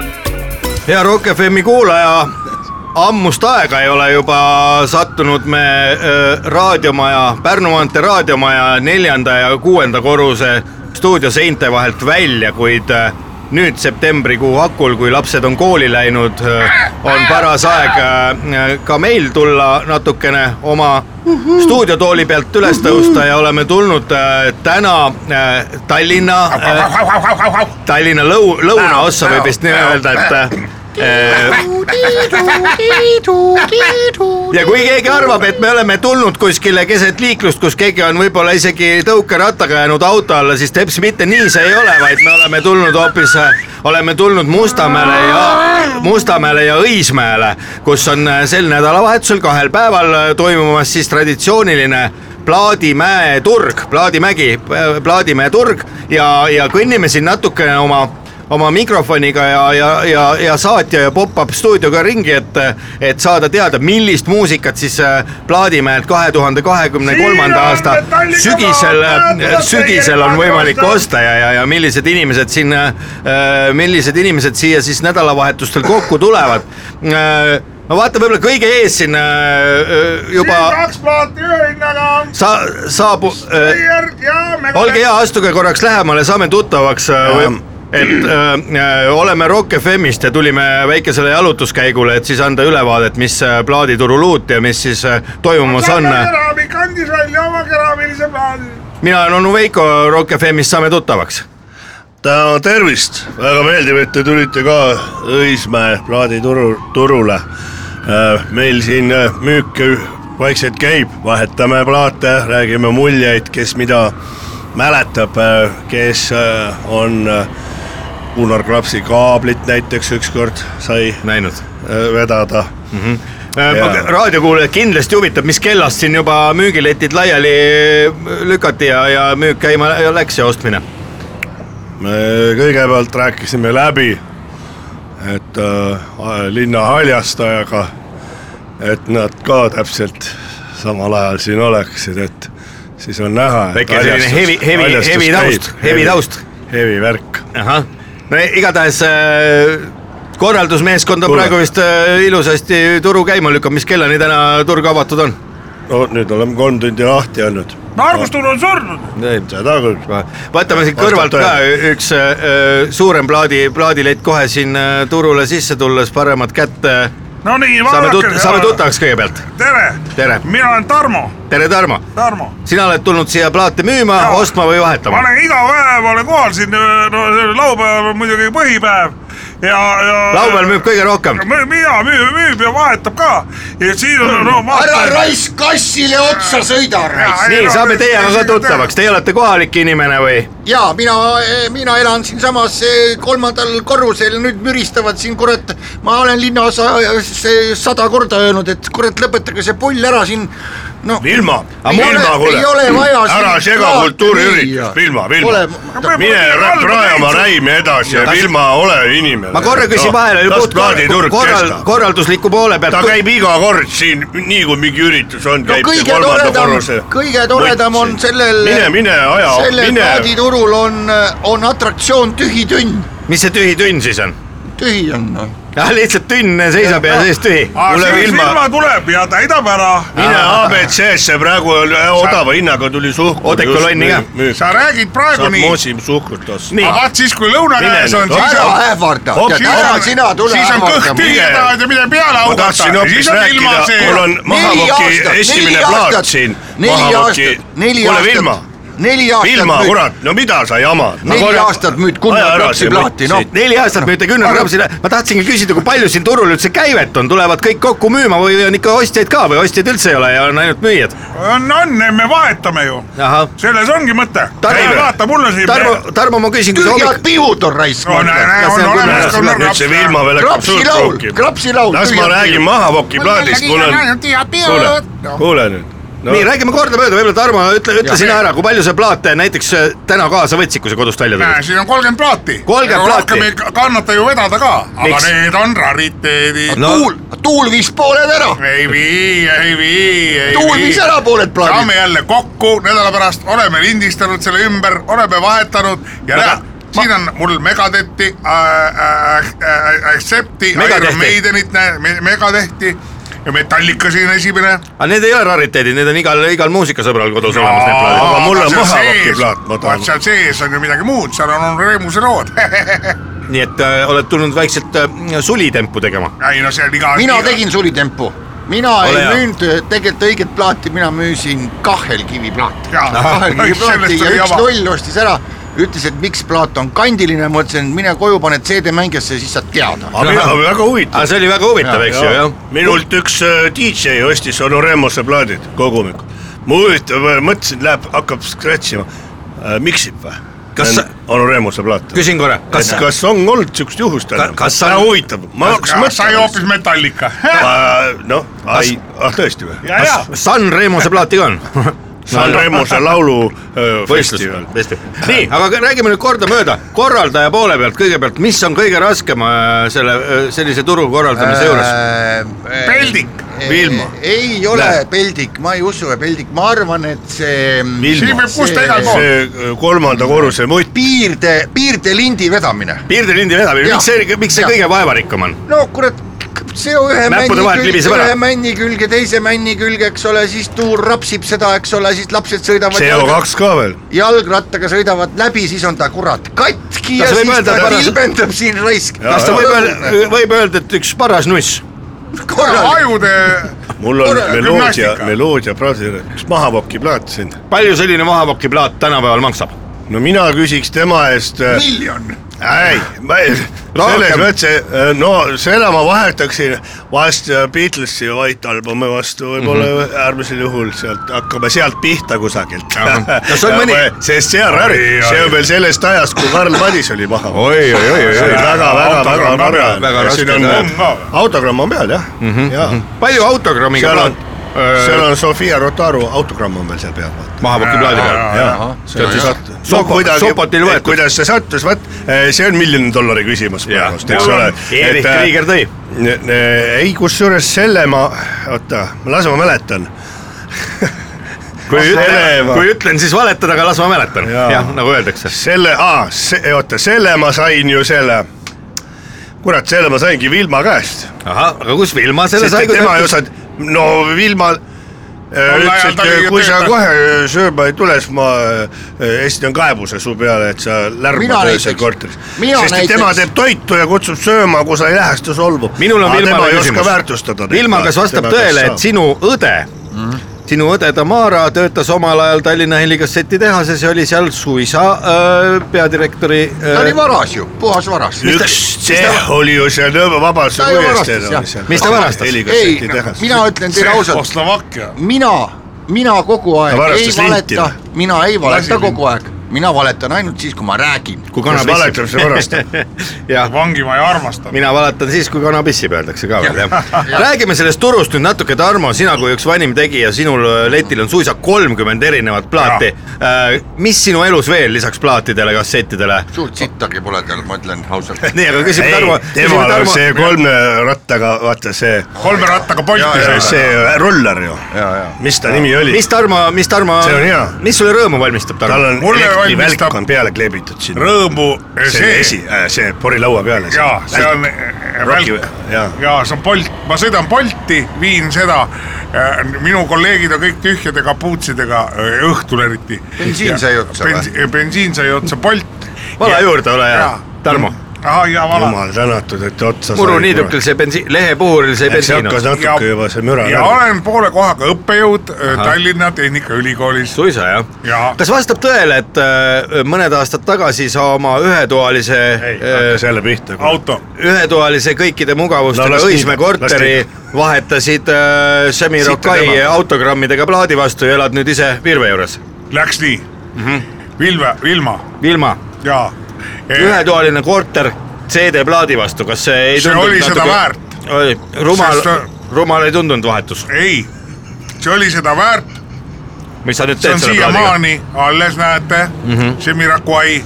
Hea Rock FM-i kuulaja, ammust aega ei ole juba sattunud me raadiomaja, Pärnu maantee raadiomaja neljanda ja kuuenda korruse stuudioseinte vahelt välja, kuid nüüd septembrikuu hakul, kui lapsed on kooli läinud, on paras aeg äh, ka meil tulla natukene oma stuudiotooli pealt üles tõusta ja oleme tulnud äh, täna äh, Tallinna äh, Tallinna lõu-, lõunaossa võib vist nii öelda, et äh, ja kui keegi arvab, et me oleme tulnud kuskile keset liiklust, kus keegi on võib-olla isegi tõukerattaga jäänud auto alla, siis teps mitte nii see ei ole, vaid me oleme tulnud hoopis, oleme tulnud Mustamäele ja Mustamäele ja Õismäele, kus on äh, sel nädalavahetusel kahel päeval äh, toimumas siis traditsiooniline Plaadimäe turg, Plaadimägi, Plaadimäe turg ja, ja kõnnime siin natukene oma oma mikrofoniga ja, ja, ja, ja saatja ja pop-up stuudioga ringi, et, et saada teada, millist muusikat siis äh, Plaadimäelt kahe tuhande kahekümne kolmanda aasta sügisel, sügisel on võimalik osta ja, ja, ja millised inimesed siin, millised inimesed siia siis nädalavahetustel kokku tulevad. no vaata, võib-olla kõige ees siin äh, juba kaks plaati ühe hinnaga. sa, saabub äh, olge hea, astuge korraks lähemale, saame tuttavaks. Et äh, äh, oleme Rock FM-ist ja tulime väikesele jalutuskäigule, et siis anda ülevaadet, mis äh, plaaditurul uut ja mis siis toimumas on. keraamik andis välja oma keraamilise plaadi. mina olen onu Veiko Rock FM-ist, saame tuttavaks. täna tervist, väga meeldiv, et te tulite ka Õismäe plaadituru, turule. meil siin müük vaikselt käib, vahetame plaate, räägime muljeid, kes mida mäletab, kes on Gunnar Klapsi kaablit näiteks ükskord sai näinud vedada mm. -hmm. Jaa. raadiokuulajad kindlasti huvitab, mis kellast siin juba müügiletid laiali lükati ja, ja müük käima läks ja ostmine. me kõigepealt rääkisime läbi, et äh, linna haljastajaga, et nad ka täpselt samal ajal siin oleksid, et siis on näha. väike selline hevi, hevi, hevi taust, hevi taust. hevi värk. ahah, no igatahes äh, korraldusmeeskond on Kuule. praegu vist äh, ilusasti turu käima lükanud, mis kellani täna turg avatud on? no nüüd oleme kolm tundi lahti olnud. Margus Tuul on surnud. seda küll. vaatame siit kõrvalt ka üks äh, suurem plaadi, plaadilett kohe siin äh, turule sisse tulles, paremat kätt äh, no nii, saame tut-, saame. tuttavaks kõigepealt. tere, tere, mina olen Tarmo, tere Tarmo. Tarmo. sina oled tulnud siia plaate müüma, ostma või ma vahetama? olen iga päev olen kohal siin, no see laupäev on muidugi põhipäev ja, ja. laupäeval müüb kõige rohkem. mina müüb, müüb ja vahetab ka ja siin on no ära raisk kassile otsa sõida raisk. nii, saame teiega ka tuttavaks, teie olete kohalik inimene või? ja mina, mina elan siinsamas eh, kolmandal korrusel, nüüd müristavad siin kurat, ma olen linnaosas eh, sada korda öelnud, et kurat, lõpetage see pull ära siin. noh, Vilma, Vilma, ole- ei ole vaja siin ära sega kultuuriüritust Vilma, Vilma Pole-. mine rajama räimi edasi ja Vilma, ole inimene. ma korra küsin vahele, las plaaditurg korral, kestab. korraldusliku poole pealt. ta käib iga kord siin, nii kui mingi üritus on, no käib kõige kolmanda toredam korruse, kõige toredam on sellel, mine, mine aja, sellel plaaditurul on, on atraktsioon Tühi tünn, mis see tühi tünn siis on? Tühi on noh. ah, lihtsalt tünn seisab ja sees tühi. Kuule, siis Vilma- Vilma tuleb ja täidab ära. mine abc-sse, praegu on odava hinnaga tuli suhkur. Odekolonni ka. sa räägid praegu saad nii, moosi suhkrut osta. nii, aga vaat siis, kui lõuna Mine käes on, siis ära on, ähvarda, tead siis ära sina tule siis on kõht tühi ja tahad ja mine peale ma augata, tahtsin siis hoopis on ilma rääkida, mul on aastat, esimene plaat siin. neli aastat, neli kuule Vilma, aastat, neli aastat Vilma, müüd, kurat, no mida sa jamad? neli aastat müüd Gunnar plaati, mõtt noh neli aastat müüte Gunnar Rapsile, ma tahtsingi küsida, kui palju siin turul üldse käivet on, tulevad kõik kokku müüma või on ikka ostjaid ka või ostjaid üldse ei ole ja on ainult müüjad? on, on, me vahetame ju, selles ongi mõte. Tarmo- vaata, mul on siin. Tarmo, Tarmo, ma küsin, tühjad pihud on raisk. on see on olemas küll- Gunnar nüüd see. Vilma veel hakkab suurt laul. las ma räägin Mahavoki plaadist, mul on, kuule, kuule nüüd, no. nii räägime kordamööda, võib-olla Tarmo, ütle, ütle sina ära, kui palju sa plaate näiteks äh, täna kaasa võtsid, kui sa kodust välja tulid? siin on kolmkümmend plaati. 30 plaati. rohkem ei ka- kannata ju vedada ka, aga Miks? need on rariteedid No. tuul, tuul viis pooled ära, ei vii, ei vii, ei tuul viis ära pooled plaadid saame. jälle kokku nädala pärast, oleme lindistanud selle ümber, oleme vahetanud ja Aga- näe, siin on mul Megadetti äh,, äh, Accepti, Megadehti. Iron Maidenit, Megadehti ja Metallica siin esimene. aga need ei ole rariteedid, need on igal, igal muusikasõbral kodus olemas need plaadid. aga mul on sees- plaat, ma tahan. seal sees on ju midagi muud, seal on, on Remuse lood. <laughs> nii et äh, oled tulnud vaikselt äh, sulitempu tegema. ei no see on iga. mina tegin sulitempu, mina Ole ei müünud tegelikult õiget plaati, mina müüsin kahelkiviplaati. Jaa. kahelkiviplaati Sellest ja üks loll ostis ära, ütles, et miks plaat on kandiline, ma ütlesin, et mine koju, paned CD-mängijassa ja siis saad teada. väga huvitav see oli väga huvitav, eks ju, jah. minult üks äh, DJ ostis Honoremose plaadid kogumiku. ma huvitav, mõtlesin, läheb, hakkab scratch ima äh,. miksib või? Kas sa- Honoremose plaat? küsin korra, kas kas, kas on olnud siukest juhust enam? kas sa- huvitav, ma hakkasin sai mõtlema. hoopis Metallica. noh, ai, ah tõesti või? ja, ja. San Remose plaati ka on? <laughs> San Remose laulu äh, festival., nii, aga räägime nüüd kordamööda, korraldaja poole pealt kõigepealt, mis on kõige raskem äh, selle, sellise turu korraldamise juures? Äh, Peldik. Vilma. ei ole Näe. peldik, ma ei usu peldik, ma arvan, et see see äh, kolmanda korruse mutt, piirde, piirdelindi vedamine. piirdelindi vedamine, miks see, miks see Jah. kõige vaevarikkam on? no kurat, seo ühe männi külge, ühe männi külge, teise männi külge, eks ole, siis tuur rapsib seda, eks ole, siis lapsed sõidavad CO2 ka veel. jalgrattaga sõidavad läbi, siis on ta kurat katki ja Kas võib siis öelda, ta tilbendab siin raisk. kas ta võib öelda, võib öelda, et üks paras nuss? ajude, mul on meloodia, meloodia praadi, üks mahavoki plaat siin. palju selline mahapoki plaat tänapäeval maksab? no mina küsiks tema eest äh, miljon. ei, ma ei, selles mõttes, no selle ma vahetaksin vast äh, Beatlesi White Albumi vastu võib-olla mm -hmm. äärmisel juhul sealt, hakkame sealt pihta kusagilt. On mõni- <laughs> sest see on rari, Oi, see oi. on veel sellest ajast, kui Karl Madis oli maha. oi, oi, oi, see oli väga, väga, väga peal.. Väga raske autogramm on peal jah mm, -hmm. ja palju autogrammiga plaat,, seal on Sofia Rotaru autogramm on veel seal peal, vaata. mahapoki plaadi peal? Sopotil võetud. kuidas see sattus, vot see on miljoni dollari küsimus praegust, eks ole. Erich Krieger tõi. ei, kusjuures selle ma, oota, las ma mäletan. kui <laughs> kui ütlen, siis valetada, aga las ma mäletan, jah, nagu öeldakse. selle, oota, selle ma sain ju selle, kurat, selle ma saingi Vilma käest. ahah, aga kus Vilma selle sest sai, tema ju saad, no Vilmal Tol ütles, et oli kui sa kohe sööma ei tule, siis ma äh, esitan kaebuse su peale, et sa lärmad öösel korteris. sest näiteks- tema teeb toitu ja kutsub sööma, kui sa ei lähe, siis ta solvub. minul on tema Vilmale ei oska küsimus väärtustada. Vilma, kas vastab tõele, et sinu õde Mhm. Sinu õde Tamara töötas omal ajal Tallinna helikasseti tehases ja oli seal suisa äh, peadirektori ta oli äh,. varas ju, puhas varas. üks tsehh oli ju seal Ta oli seal. Mis ta varastas? ei mina ütlen teile ausalt, mina, mina kogu aeg Ta ei valeta mina ei valeta kogu aeg, mina valetan ainult siis, kui ma räägin. kui kana valetab, see varastab? jah, vangimaja armastab. mina valetan siis, kui kana pissib, öeldakse ka veel jah. <laughs> räägime sellest turust nüüd natuke, Tarmo, sina kui üks vanim tegija, sinul äh, letil on suisa kolmkümmend erinevat plaati. mis sinu elus veel lisaks plaatidele, kassettidele? suurt sittagi pole tal, ma ütlen ausalt. <laughs> nii, aga küsime ei Tarmo,, temal on Tarmo, see kolme rattaga, vaata see, kolme rattaga Bolti see ruller ju, ja, ja. mis ta nimi oli? mis Tarmo, mis Tarmo mis sulle rõõmu valmistab, tal Tarmo? on Mulle elektrivälk valmistab- on peale kleebitud sinna. rõõmu see esi see,, see porilaua peale. jaa, see on Roki- välk jaa. ja see on Bolt, ma sõidan Bolti, viin seda. minu kolleegid on kõik tühjade kapuutsidega, õhtul eriti. Bensiin sai otsa või? bensiin sai otsa, Bolt. vala juurde, ole hea Jaa., Tarmo. vala. Jumal tänatud, et otsa muruniidukil see bensiin, lehepuhuril see see bensiin hakkas on. natuke juba see müra ja olen poole kohaga õppejõud äh, Tallinna Tehnikaülikoolis. suisa jah Jaa. kas vastab tõele, et äh, mõned aastad tagasi sa oma ühetoalise hakkas jälle pihta. auto, ühetoalise kõikide mugavustega No Õismäe korteri vahetasid äh, Semi Siit Rokai tema. autogrammidega plaadi vastu ja elad nüüd ise Virve juures. läks nii mm. -hmm. Vilma, Vilma Vilma, ja. Ühetoaline korter CD-plaadi vastu, kas see ei See oli seda väärt. oli rumal Sest-, rumal ei tundunud vahetus. ei, see oli seda väärt mis sa nüüd teed on selle plaadiga? siiamaani alles, näete mm -hmm., Jamiroquai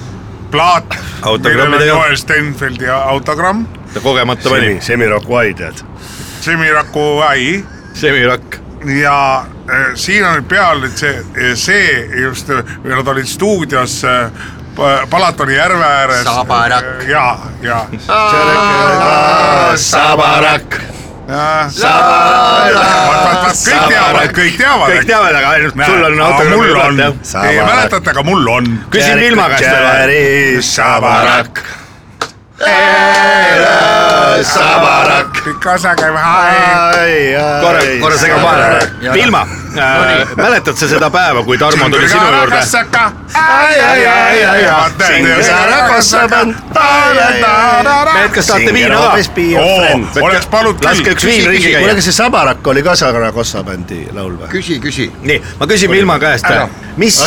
plaat, millel on. Joel Stenfeldi autogramm, ta kogemata Semi, pani, Semiroquai tead. Jamiroquai semirakk. ja äh, siin on peal nüüd see, see just, nad olid stuudios äh, Palatoni järve ääres. Sabarak. ja, ja. sabarakk. kõik teavad, kõik teavad. kõik teavad, aga ainult sul on autogramm mul on, jah. teie mäletate, aga mul on. küsin Vilma käest veel. Sabarak. sabarakk. pikk osa käib korra, korra segan vahele. Vilma äh,, mäletad sa seda päeva, kui Tarmo tuli sinu juurde? mehed, kas tahate viina ka? oleks palunud laske üks viin ringi kuule, käia. kas. see Sabarak oli ka Saragossa bändi laul või? küsi, küsi. nii, ma küsin Vilma käest mis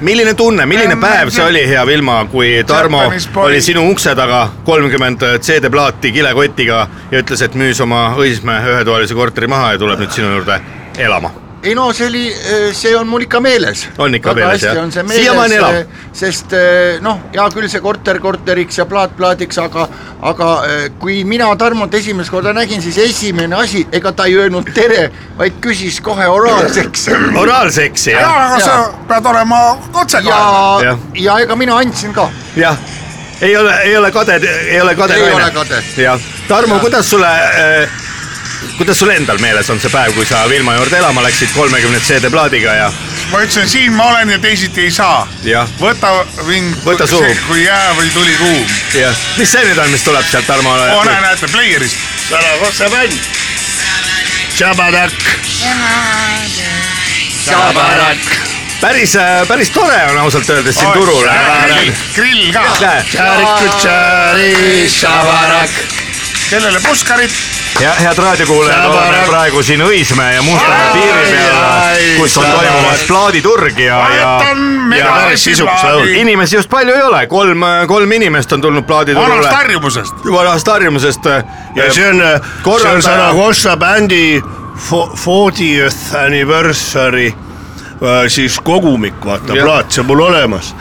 milline tunne, milline päev see oli, hea Vilma, kui Tarmo oli sinu ukse taga kolmkümmend CD-plaati kilekotiga ja ütles, et müüs oma Õismäe ühetoalise korteri maha ja tuleb nüüd sinu juurde elama. Ei no see oli, see on mul ikka meeles. On ikka Väga meeles, jah? Siiamaani elab? meeles, sest eh, noh, hea küll see korter korteriks ja plaat plaadiks, aga, aga eh, kui mina Tarmot esimest korda nägin, siis esimene asi, ega ta ei öelnud tere, vaid küsis kohe oraalseks. <clears throat> oraalseksi, ja, jah, aga sa pead olema otsekohene. ja ja ega mina andsin ka. jah. ei ole, ei ole kade, ei ole kade Ei ole kade. jah, Tarmo, kuidas sulle äh, kuidas sul endal meeles on see päev, kui sa Vilma juurde elama läksid kolmekümne CD-plaadiga ja, ma ütlesin, siin ma olen ja teisiti ei saa. võta mind, Võta suhu. kui jää või tuli kuum. jah, mis see nüüd on, mis tuleb sealt Tarmole oo, näe, näete, player'ist. Saragossa bänd. Sabarak. päris, päris tore on ausalt öeldes siin turul. grill ka, kellele puskarit, ja head raadiokuulajad, oleme praegu siin Õismäe ja Mustamäe piiri peal, kus on toimumas plaaditurg ja, ja ja päris sisukas laul. inimesi just palju ei ole, kolm, kolm inimest on tulnud vanast plaaditurule. harjumusest. vanast harjumusest. ja see on, see on Saragossa bändi fo- fortieth anniversary äh, siis kogumik, vaata plaat, see on mul olemas.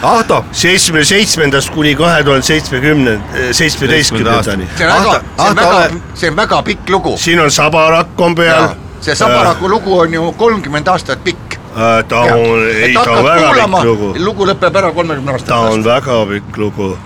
Seitsmekümne seitsmendast kuni kahe tuhande seitsmekümne, seitsmeteistkümnendani. see on väga, see on väga see on väga pikk lugu. siin on Sabarak on peal. see Sabaraku lugu on ju kolmkümmend aastat pikk. Äh, ta on, ei ta on väga pikk lugu, lugu lõpeb ära kolmekümne aasta ta on pärast. väga pikk lugu.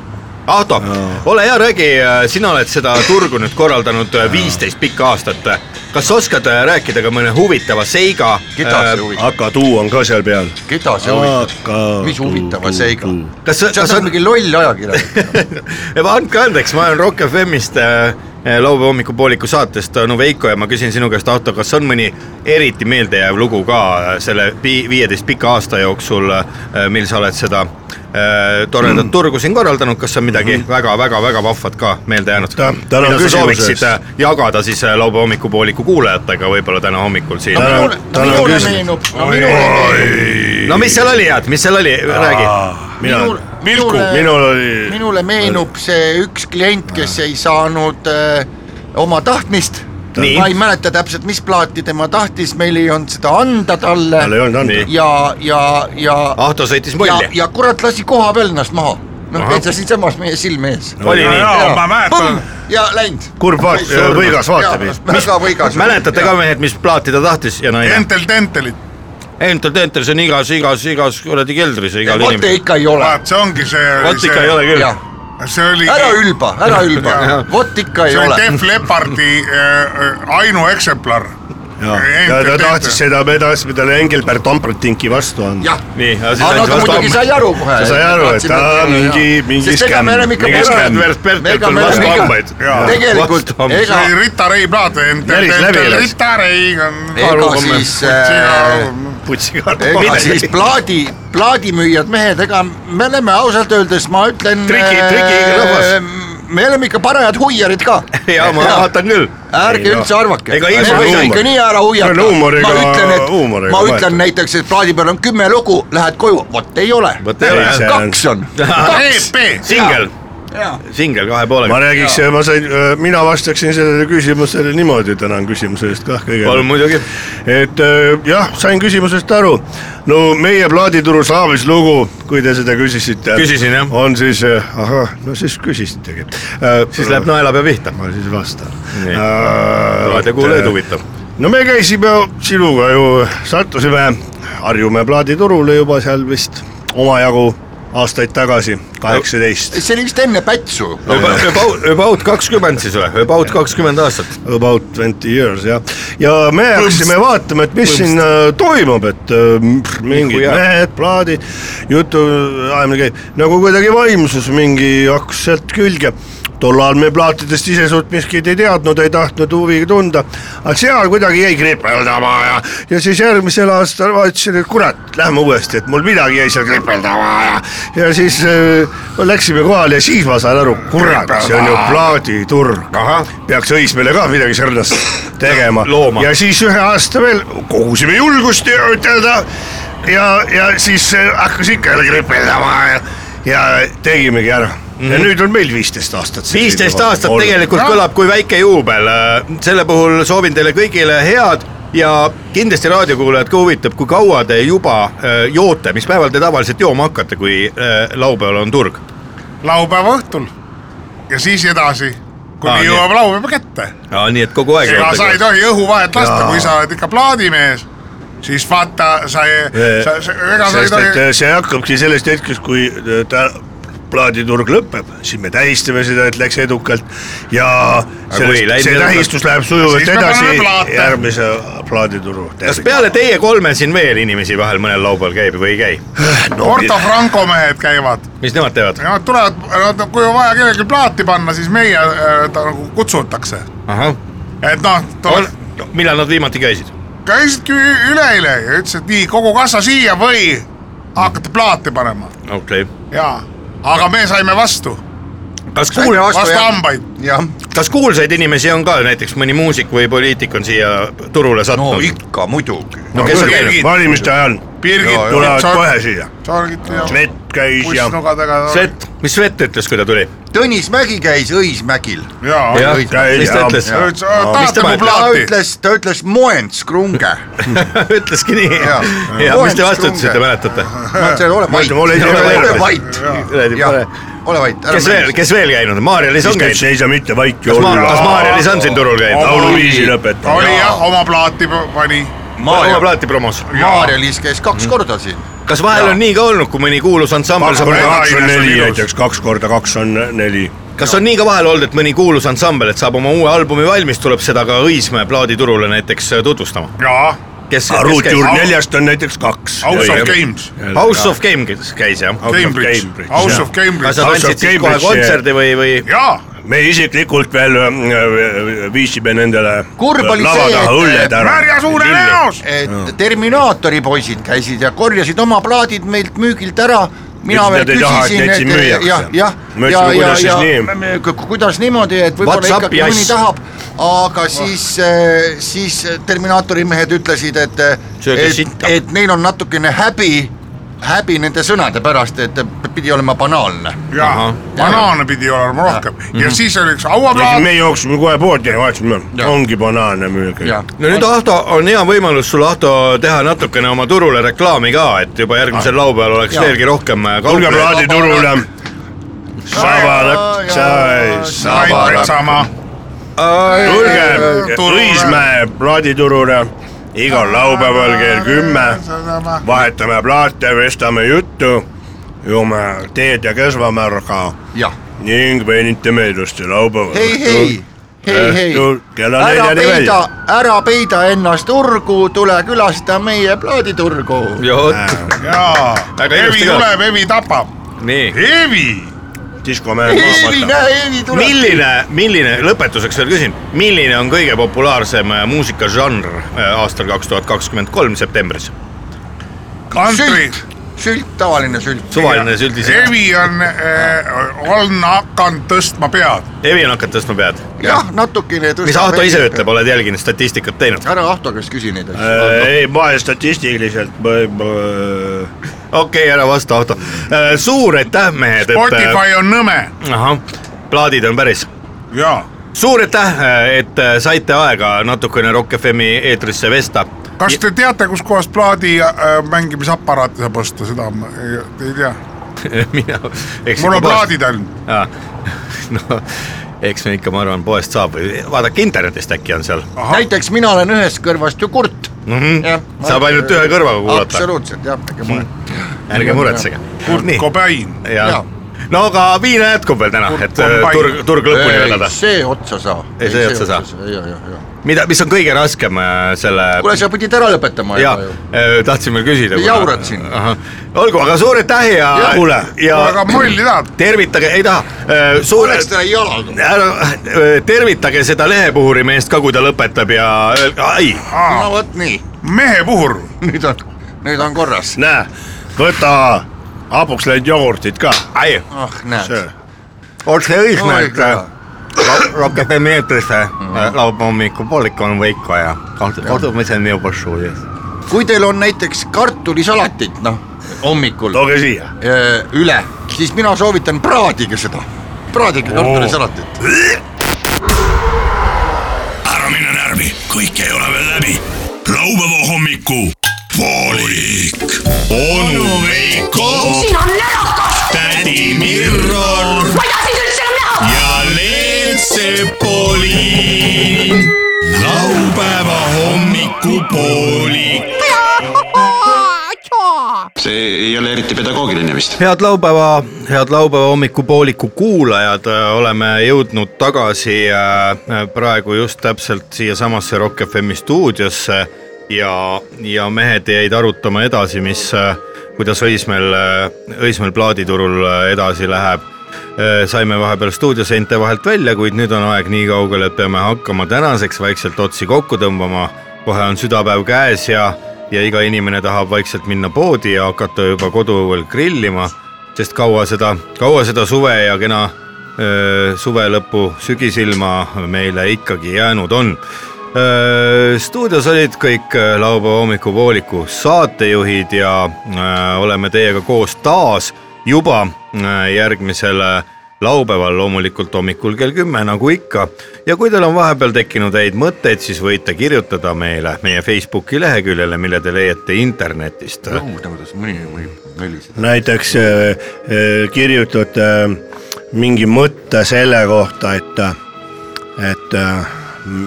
Ahto, ole hea, räägi, sina oled seda turgu nüüd korraldanud äh, viisteist pikka aastat. Kas sa oskad äh, rääkida ka mõne huvitava seiga? keda see huvitab, Akatu on ka seal peal. keda see huvitab, mis huvitava seiga? kas, see kas on on, mingi loll ajakirjanik. <laughs> andke andeks, ma olen Rock FM-ist äh, laupäeva hommikupooliku saatest onu Veiko ja ma küsin sinu käest, Ahto, kas on mõni eriti meeldejääv lugu ka äh, selle vi- viieteist pika aasta jooksul, mil sa oled seda äh, toredat mm. <clears throat> turgu siin korraldanud, kas on midagi väga-väga-väga vahvat ka meelde jäänud? Ta- tänan mida sa sooviksid äh, jagada siis äh, laupäeva hommikupooliku kuulajatega võib-olla täna hommikul siin no minule, meenub, no minule meenub, no mis seal oli head, mis seal oli, räägi. mina, minule, minul oli, minule meenub see üks klient, kes ei saanud äh, oma tahtmist. Nii. ma ei mäleta täpselt, mis plaati tema tahtis, meil ei olnud seda anda talle tal ei olnud anda Nii.. ja, ja, ja, Ahto sõitis ja mulli,. ja kurat lasi koha peal ennast maha. noh, täitsa siinsamas meie silme ees. oli nii? jaa, ma mäletan. ja läinud. kurb vaat-, võigas vaatepilt. väga võigas. mäletate ka mehed, mis plaati ta tahtis ja naine? Entel Tentelit, Entel Tentel, see on igas, igas, igas kuradi keldris igal vot inimesel. ikka ei ole. vaat see ongi see. vot ikka ei ole küll. See oli. ära ülba, ära <laughs> ülba vot ikka ei see oli ole. Def Leppardi äh, ainueksemplar. ja, ja ta tahtis seda, tahtsime talle Engelbert Tompertinki vastu anda. nii, aga siis aga andis ta vastu muidugi sai aru kohe. Ta sai aru, et aa, mingi- mingi skämm, mingi skämm. Bert Bertelt ega on vastu hambaid. tegelikult ega see, oli Rita Ray plaat, Päris läbi läks. Rita Ray on. ega siis äh, putsikarp. ega siis plaadi, plaadimüüjad, mehed, ega me oleme ausalt öeldes, ma ütlen. Triki- trikirahvas. me oleme ikka parajad huiarid ka. ja ma vaatan küll. ärge üldse arvake. Ega ilma huumor- ikka nii ära huiata. Ma ütlen, et huumoriga ma ütlen näiteks, et plaadi peal on kümme lugu, lähed koju, vot ei ole. Kaks on. EP, singel, singel kahe poolega. ma räägiks, ma sain, mina vastaksin sellele küsimusele niimoodi, tänan küsimuse eest kah palun kõigepealt. muidugi. et äh, jah, sain küsimusest aru. no meie plaadituru slaavis lugu, kui te seda küsisite. Küsisin, jah. on siis, ahah, no siis küsisitegi. siis läheb naelapea pihta. ma siis vastan. Nii. raadiokuulajaid huvitab. no me käisime sinuga ju, sattusime Harjumäe plaaditurule juba seal vist omajagu aastaid tagasi, kaheksateist. see oli vist enne Pätsu. About, about kakskümmend siis või, about kakskümmend aastat. About twenty years jah, ja me hakkasime vaatama, et mis siin äh, toimub, et äh, pff, mingid mehed, plaadid, jutu ajamine käib nagu kuidagi vaimsus mingi hakkas sealt külge tol ajal me plaatidest ise suurt miskit ei teadnud, ei tahtnud huvi tunda, aga seal kuidagi jäi kripeldama ja, ja siis järgmisel aastal vaatasin, et kurat, lähme uuesti, et mul midagi jäi seal kripeldama ja, ja siis äh, läksime kohale ja siis ma saan aru, kurat, see on ju plaaditurg, peaks Õismäele ka midagi sarnast tegema. Looma. ja siis ühe aasta veel kogusime julgust ja ütelda ja, ja siis äh, hakkas ikka jälle kripeldama ja, ja tegimegi ära. Ja nüüd on meil viisteist aastat. Mhm. viisteist aastat tegelikult kõlab kui väike juubel, selle puhul soovin teile kõigile head ja kindlasti raadiokuulajad ka huvitab, kui kaua te juba äh, joote, mis päeval te tavaliselt jooma hakkate, kui äh, laupäeval on turg? laupäeva õhtul ja siis edasi, kuni Aa, jõuab laupäeva kätte. nii et kogu aeg ega sa ei tohi õhuvahet lasta kui sa oled ikka plaadimees, siis vaata, sa ei, sa, ega sa ei tohi äh, see hakkabki sellest hetkest, kui äh, ta plaaditurg lõpeb, siis me tähistame seda, et läks edukalt ja sellest, see tähistus läheb sujuvalt edasi järgmise plaadituru. kas peale teie kolme siin veel inimesi vahel mõnel laupäeval käib või ei käi? Porto Franco mehed käivad, mis nemad teevad? nemad tulevad, nad, kui on vaja kellelgi plaati panna, siis meie äh, ta nagu kutsutakse, et noh, tule millal nad viimati käisid? käisidki üleeile ja ütles, et nii kogu kassa siia või hakkate plaate panema okei okay.. ja, aga me saime vastu, kas kuul-, vastu hambaid. jah, kas kuulsaid inimesi on ka näiteks mõni muusik või poliitik on siia turule no sattunud? ikka muidugi. no käinud? valimiste ajal Birgit tulevad kohe siia. Ja Svet käis ja. Svet, mis Svet ütles, kui ta tuli? Tõnis Mägi käis Õismägil. jah, käis mis ta ja- ütles? ta ütles, Mis tahate mu plaati? ütles, ta ütles moents krunge. <laughs> ütleski nii. Jaa. ja mis te vastu Moens ütlesite, mäletate? ole vait, Ole vait. kes veel, kes veel käinud, Maarja-Liis on käinud? seisa mitte vaiki kas Ma-, kas olla. Maarja-Liis on siin turul käinud? lauluviisi lõpetama. oli jah, oma plaati pani. Oma plaati promos. Maarja-Liis käis kaks korda siin. kas vahel on nii ka olnud, kui mõni kuulus ansambel kaks saab korda kaks on neli näiteks, kaks korda kaks on neli. kas on nii ka vahel olnud, et mõni kuulus ansambel, et saab oma uue albumi valmis, tuleb seda ka Õismäe plaaditurule näiteks tutvustama? jaa, kes, käis? neljast on näiteks kaks. House of Games, House of Game käis jah? Cambridge, House of kas Cambridge, sa House of tantsid siis kohe Cambridge, kontserdi või, või? jaa, me isiklikult veel äh, viisime nendele Kurb oli lava see, taha et- õlled ära. märja suune näos. et Terminaatori poisid käisid ja korjasid oma plaadid meilt müügilt ära. Mina veel küsisin, et müüakse. jah, jah, ja, ja, ja ku- kuidas niimoodi, et võib-olla ikkagi mõni ass. tahab, aga siis, siis Terminaatori mehed ütlesid, et, Sööge et et neil on natukene häbi, häbi nende sõnade pärast, et pidi olema banaalne. jaa, banaane pidi olema rohkem. Ja siis oli üks hauaplaat, me jooksime kohe poodi ja vaatasime, ongi banaane müügil. jah, no nüüd Ahto, on hea võimalus sul Ahto teha natukene oma turule reklaami ka, et juba järgmisel laupäeval oleks veelgi rohkem äh, tulge plaaditurule. Sabalõkk sai, Sabarak tulge Õismäe plaaditurule igal laupäeval kell kümme, vahetame plaate, vestame juttu, joome teed ja käsvamärga jah, ning venitame ilusti laupäeval. hei, hei, hei, hei. ära peida ära peida ennast turgu, tule külasta meie plaaditurgu. Evi tuleb, Evi tapab, nii, Evi, diskomäe Eevi, näe, Eevi tuleb. milline, milline, lõpetuseks veel küsin, milline on kõige populaarsem äh, muusikažanr äh, aastal kaks tuhat kakskümmend kolm septembris? kantri, sült, sült, tavaline sült. suvaline süldis. Evi on äh,, on hakanud tõstma pead, Evi on hakanud tõstma pead. jah, natukene. mis Ahto ise ütleb, oled jälginud statistikat teinud? ära Ahto käest küsi neid asju. Äh, ei, ma olen statistiliselt, okei, ära vasta, Ahto. suur aitäh, mehed, et. Spotify on nõme ahah, plaadid on päris. ja suur aitäh, et äh, saite aega natukene Rock FM-i eetrisse vesta. kas te teate, kuskohast plaadi äh, mängimisaparaati saab osta, seda ma ei, ei tea. <laughs> mina, eks. mul on plaadid ainult. <laughs> no eks me ikka, ma arvan, poest saab või vaadake internetist äkki on seal näiteks mina olen ühest kõrvast ju kurt. mm. -hmm. saab ainult ühe kõrvaga kuulata, absoluutselt jah, ärge mure. ärge muretsege. Kurt Cobain. ja no aga viina jätkub veel täna, et äh, turg, turg lõpuni vedada. see otsa saa. Ei, see otsa saa. ja, ja, ja. mida, mis on kõige raskem äh, selle kuule, sa pidid ära lõpetama ja juba ju. tahtsin veel küsida. Jaurad siin. olgu, aga suur aitäh ja, Jah. kuule ja aga molli tahad? tervitage, ei taha, suur oleks ta jalaga. ära, tervitage seda lehepuhurimeest ka, kui ta lõpetab ja öelge, ai, no vot nii, mehepuhur. <laughs> nüüd on, nüüd on korras. näe, võta hapuks läinud jogurtit ka. ai, ah, näed. otse õismäelt ka. Rock FM eetrisse laupäeva hommikupoolik on Veiko ja on juba suues. kui teil on näiteks kartulisalatit, noh, hommikul tooge siia. üle, siis mina soovitan praadige seda, praadige kartulisalatit. ära mine närvi, kõik ei ole veel läbi. laupäeva hommiku poolik. onu Veiko, siin on närakas, tädi Mirror ma ei taha sind Leelsepoliin. laupäeva hommikupoolik. see ei ole eriti pedagoogiline vist. head laupäeva, head laupäeva hommikupooliku kuulajad, oleme jõudnud tagasi äh, praegu just täpselt siiasamasse Rock FM-i stuudiosse ja, ja mehed jäid arutama edasi, mis, kuidas Õismäel, Õismäel plaaditurul äh, edasi läheb. Saime vahepeal stuudioseinte vahelt välja, kuid nüüd on aeg nii kaugel, et peame hakkama tänaseks vaikselt otsi kokku tõmbama. kohe on südapäev käes ja ja iga inimene tahab vaikselt minna poodi ja hakata juba koduõuel grillima, sest kaua seda, kaua seda suve ja kena öö, suve lõpu sügisilma meile ikkagi jäänud on. stuudios olid kõik laupäeva hommikupooliku saatejuhid ja öö, oleme teiega koos taas juba öö, järgmisel laupäeval loomulikult hommikul kell kümme nagu ikka ja kui teil on vahepeal tekkinud häid mõtteid, siis võite kirjutada meile meie Facebooki leheküljele, mille te leiate internetist. näiteks äh, äh, kirjutate äh, mingi mõtte selle kohta, et, et äh,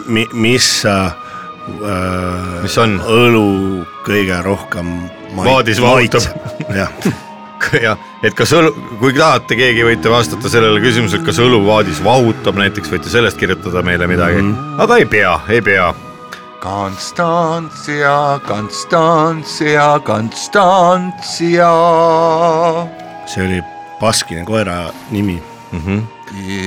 mi, mis äh, Mis on? õlu kõige rohkem mait- Vaadis vahutab. maitseb. jah, <laughs> ja et kas õlu, kui tahate, keegi võite vastata sellele küsimusele, kas õluvaadis vahutab näiteks, võite sellest kirjutada meile midagi mm, -hmm. aga ei pea, ei pea. Konstantsia, Konstantsia, Konstantsia see oli Baskini koera nimi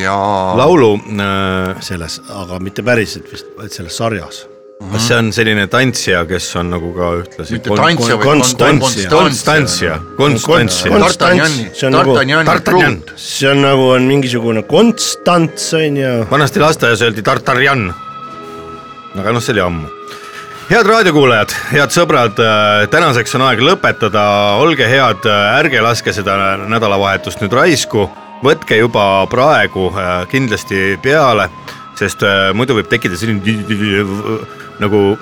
ja laulu äh,, selles, aga mitte päriselt vist, vaid selles sarjas. Kas see on selline tantsija, kes on nagu ka ühtlasi mitte tantsija, vaid Konstantsia. Konstantsia, Konstantsia. D'Artagnani, See on nagu- on mingisugune konstants on ju. vanasti lasteaias öeldi Tartarjan. aga noh, see oli ammu. head raadiokuulajad, head sõbrad, tänaseks on aeg lõpetada, olge head, ärge laske seda nädalavahetust nüüd raisku, võtke juba praegu äh, kindlasti peale, sest äh, muidu võib tekkida selline nagu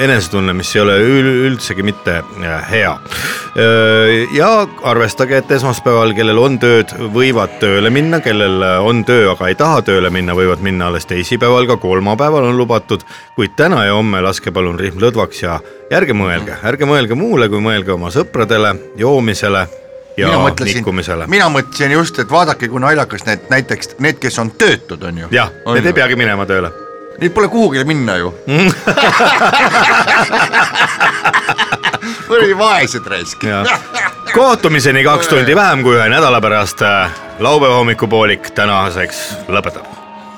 enesetunne, mis ei ole ül- üldsegi mitte äh, hea. ja arvestage, et esmaspäeval, kellel on tööd, võivad tööle minna, kellel on töö, aga ei taha tööle minna, võivad minna alles teisipäeval, ka kolmapäeval on lubatud, kuid täna ja homme laske palun rihm lõdvaks ja ärge mõelge, ärge mõelge muule, kui mõelge oma sõpradele, joomisele ja mina mõtlesin mina mõtlesin just, et vaadake, kui naljakas need näiteks need, kes on töötud, on ju. jah, need ei peagi minema tööle. Neid pole kuhugile minna ju. kuradi vaesed raisk. kohtumiseni kaks tundi vähem kui ühe nädala pärast. laupäeva hommikupoolik tänaseks lõpetab.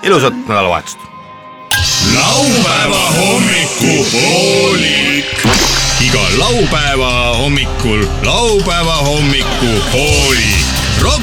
ilusat nädalavahetust. laupäeva hommikupoolik. iga laupäeva hommikul laupäeva hommikupoolik. Rock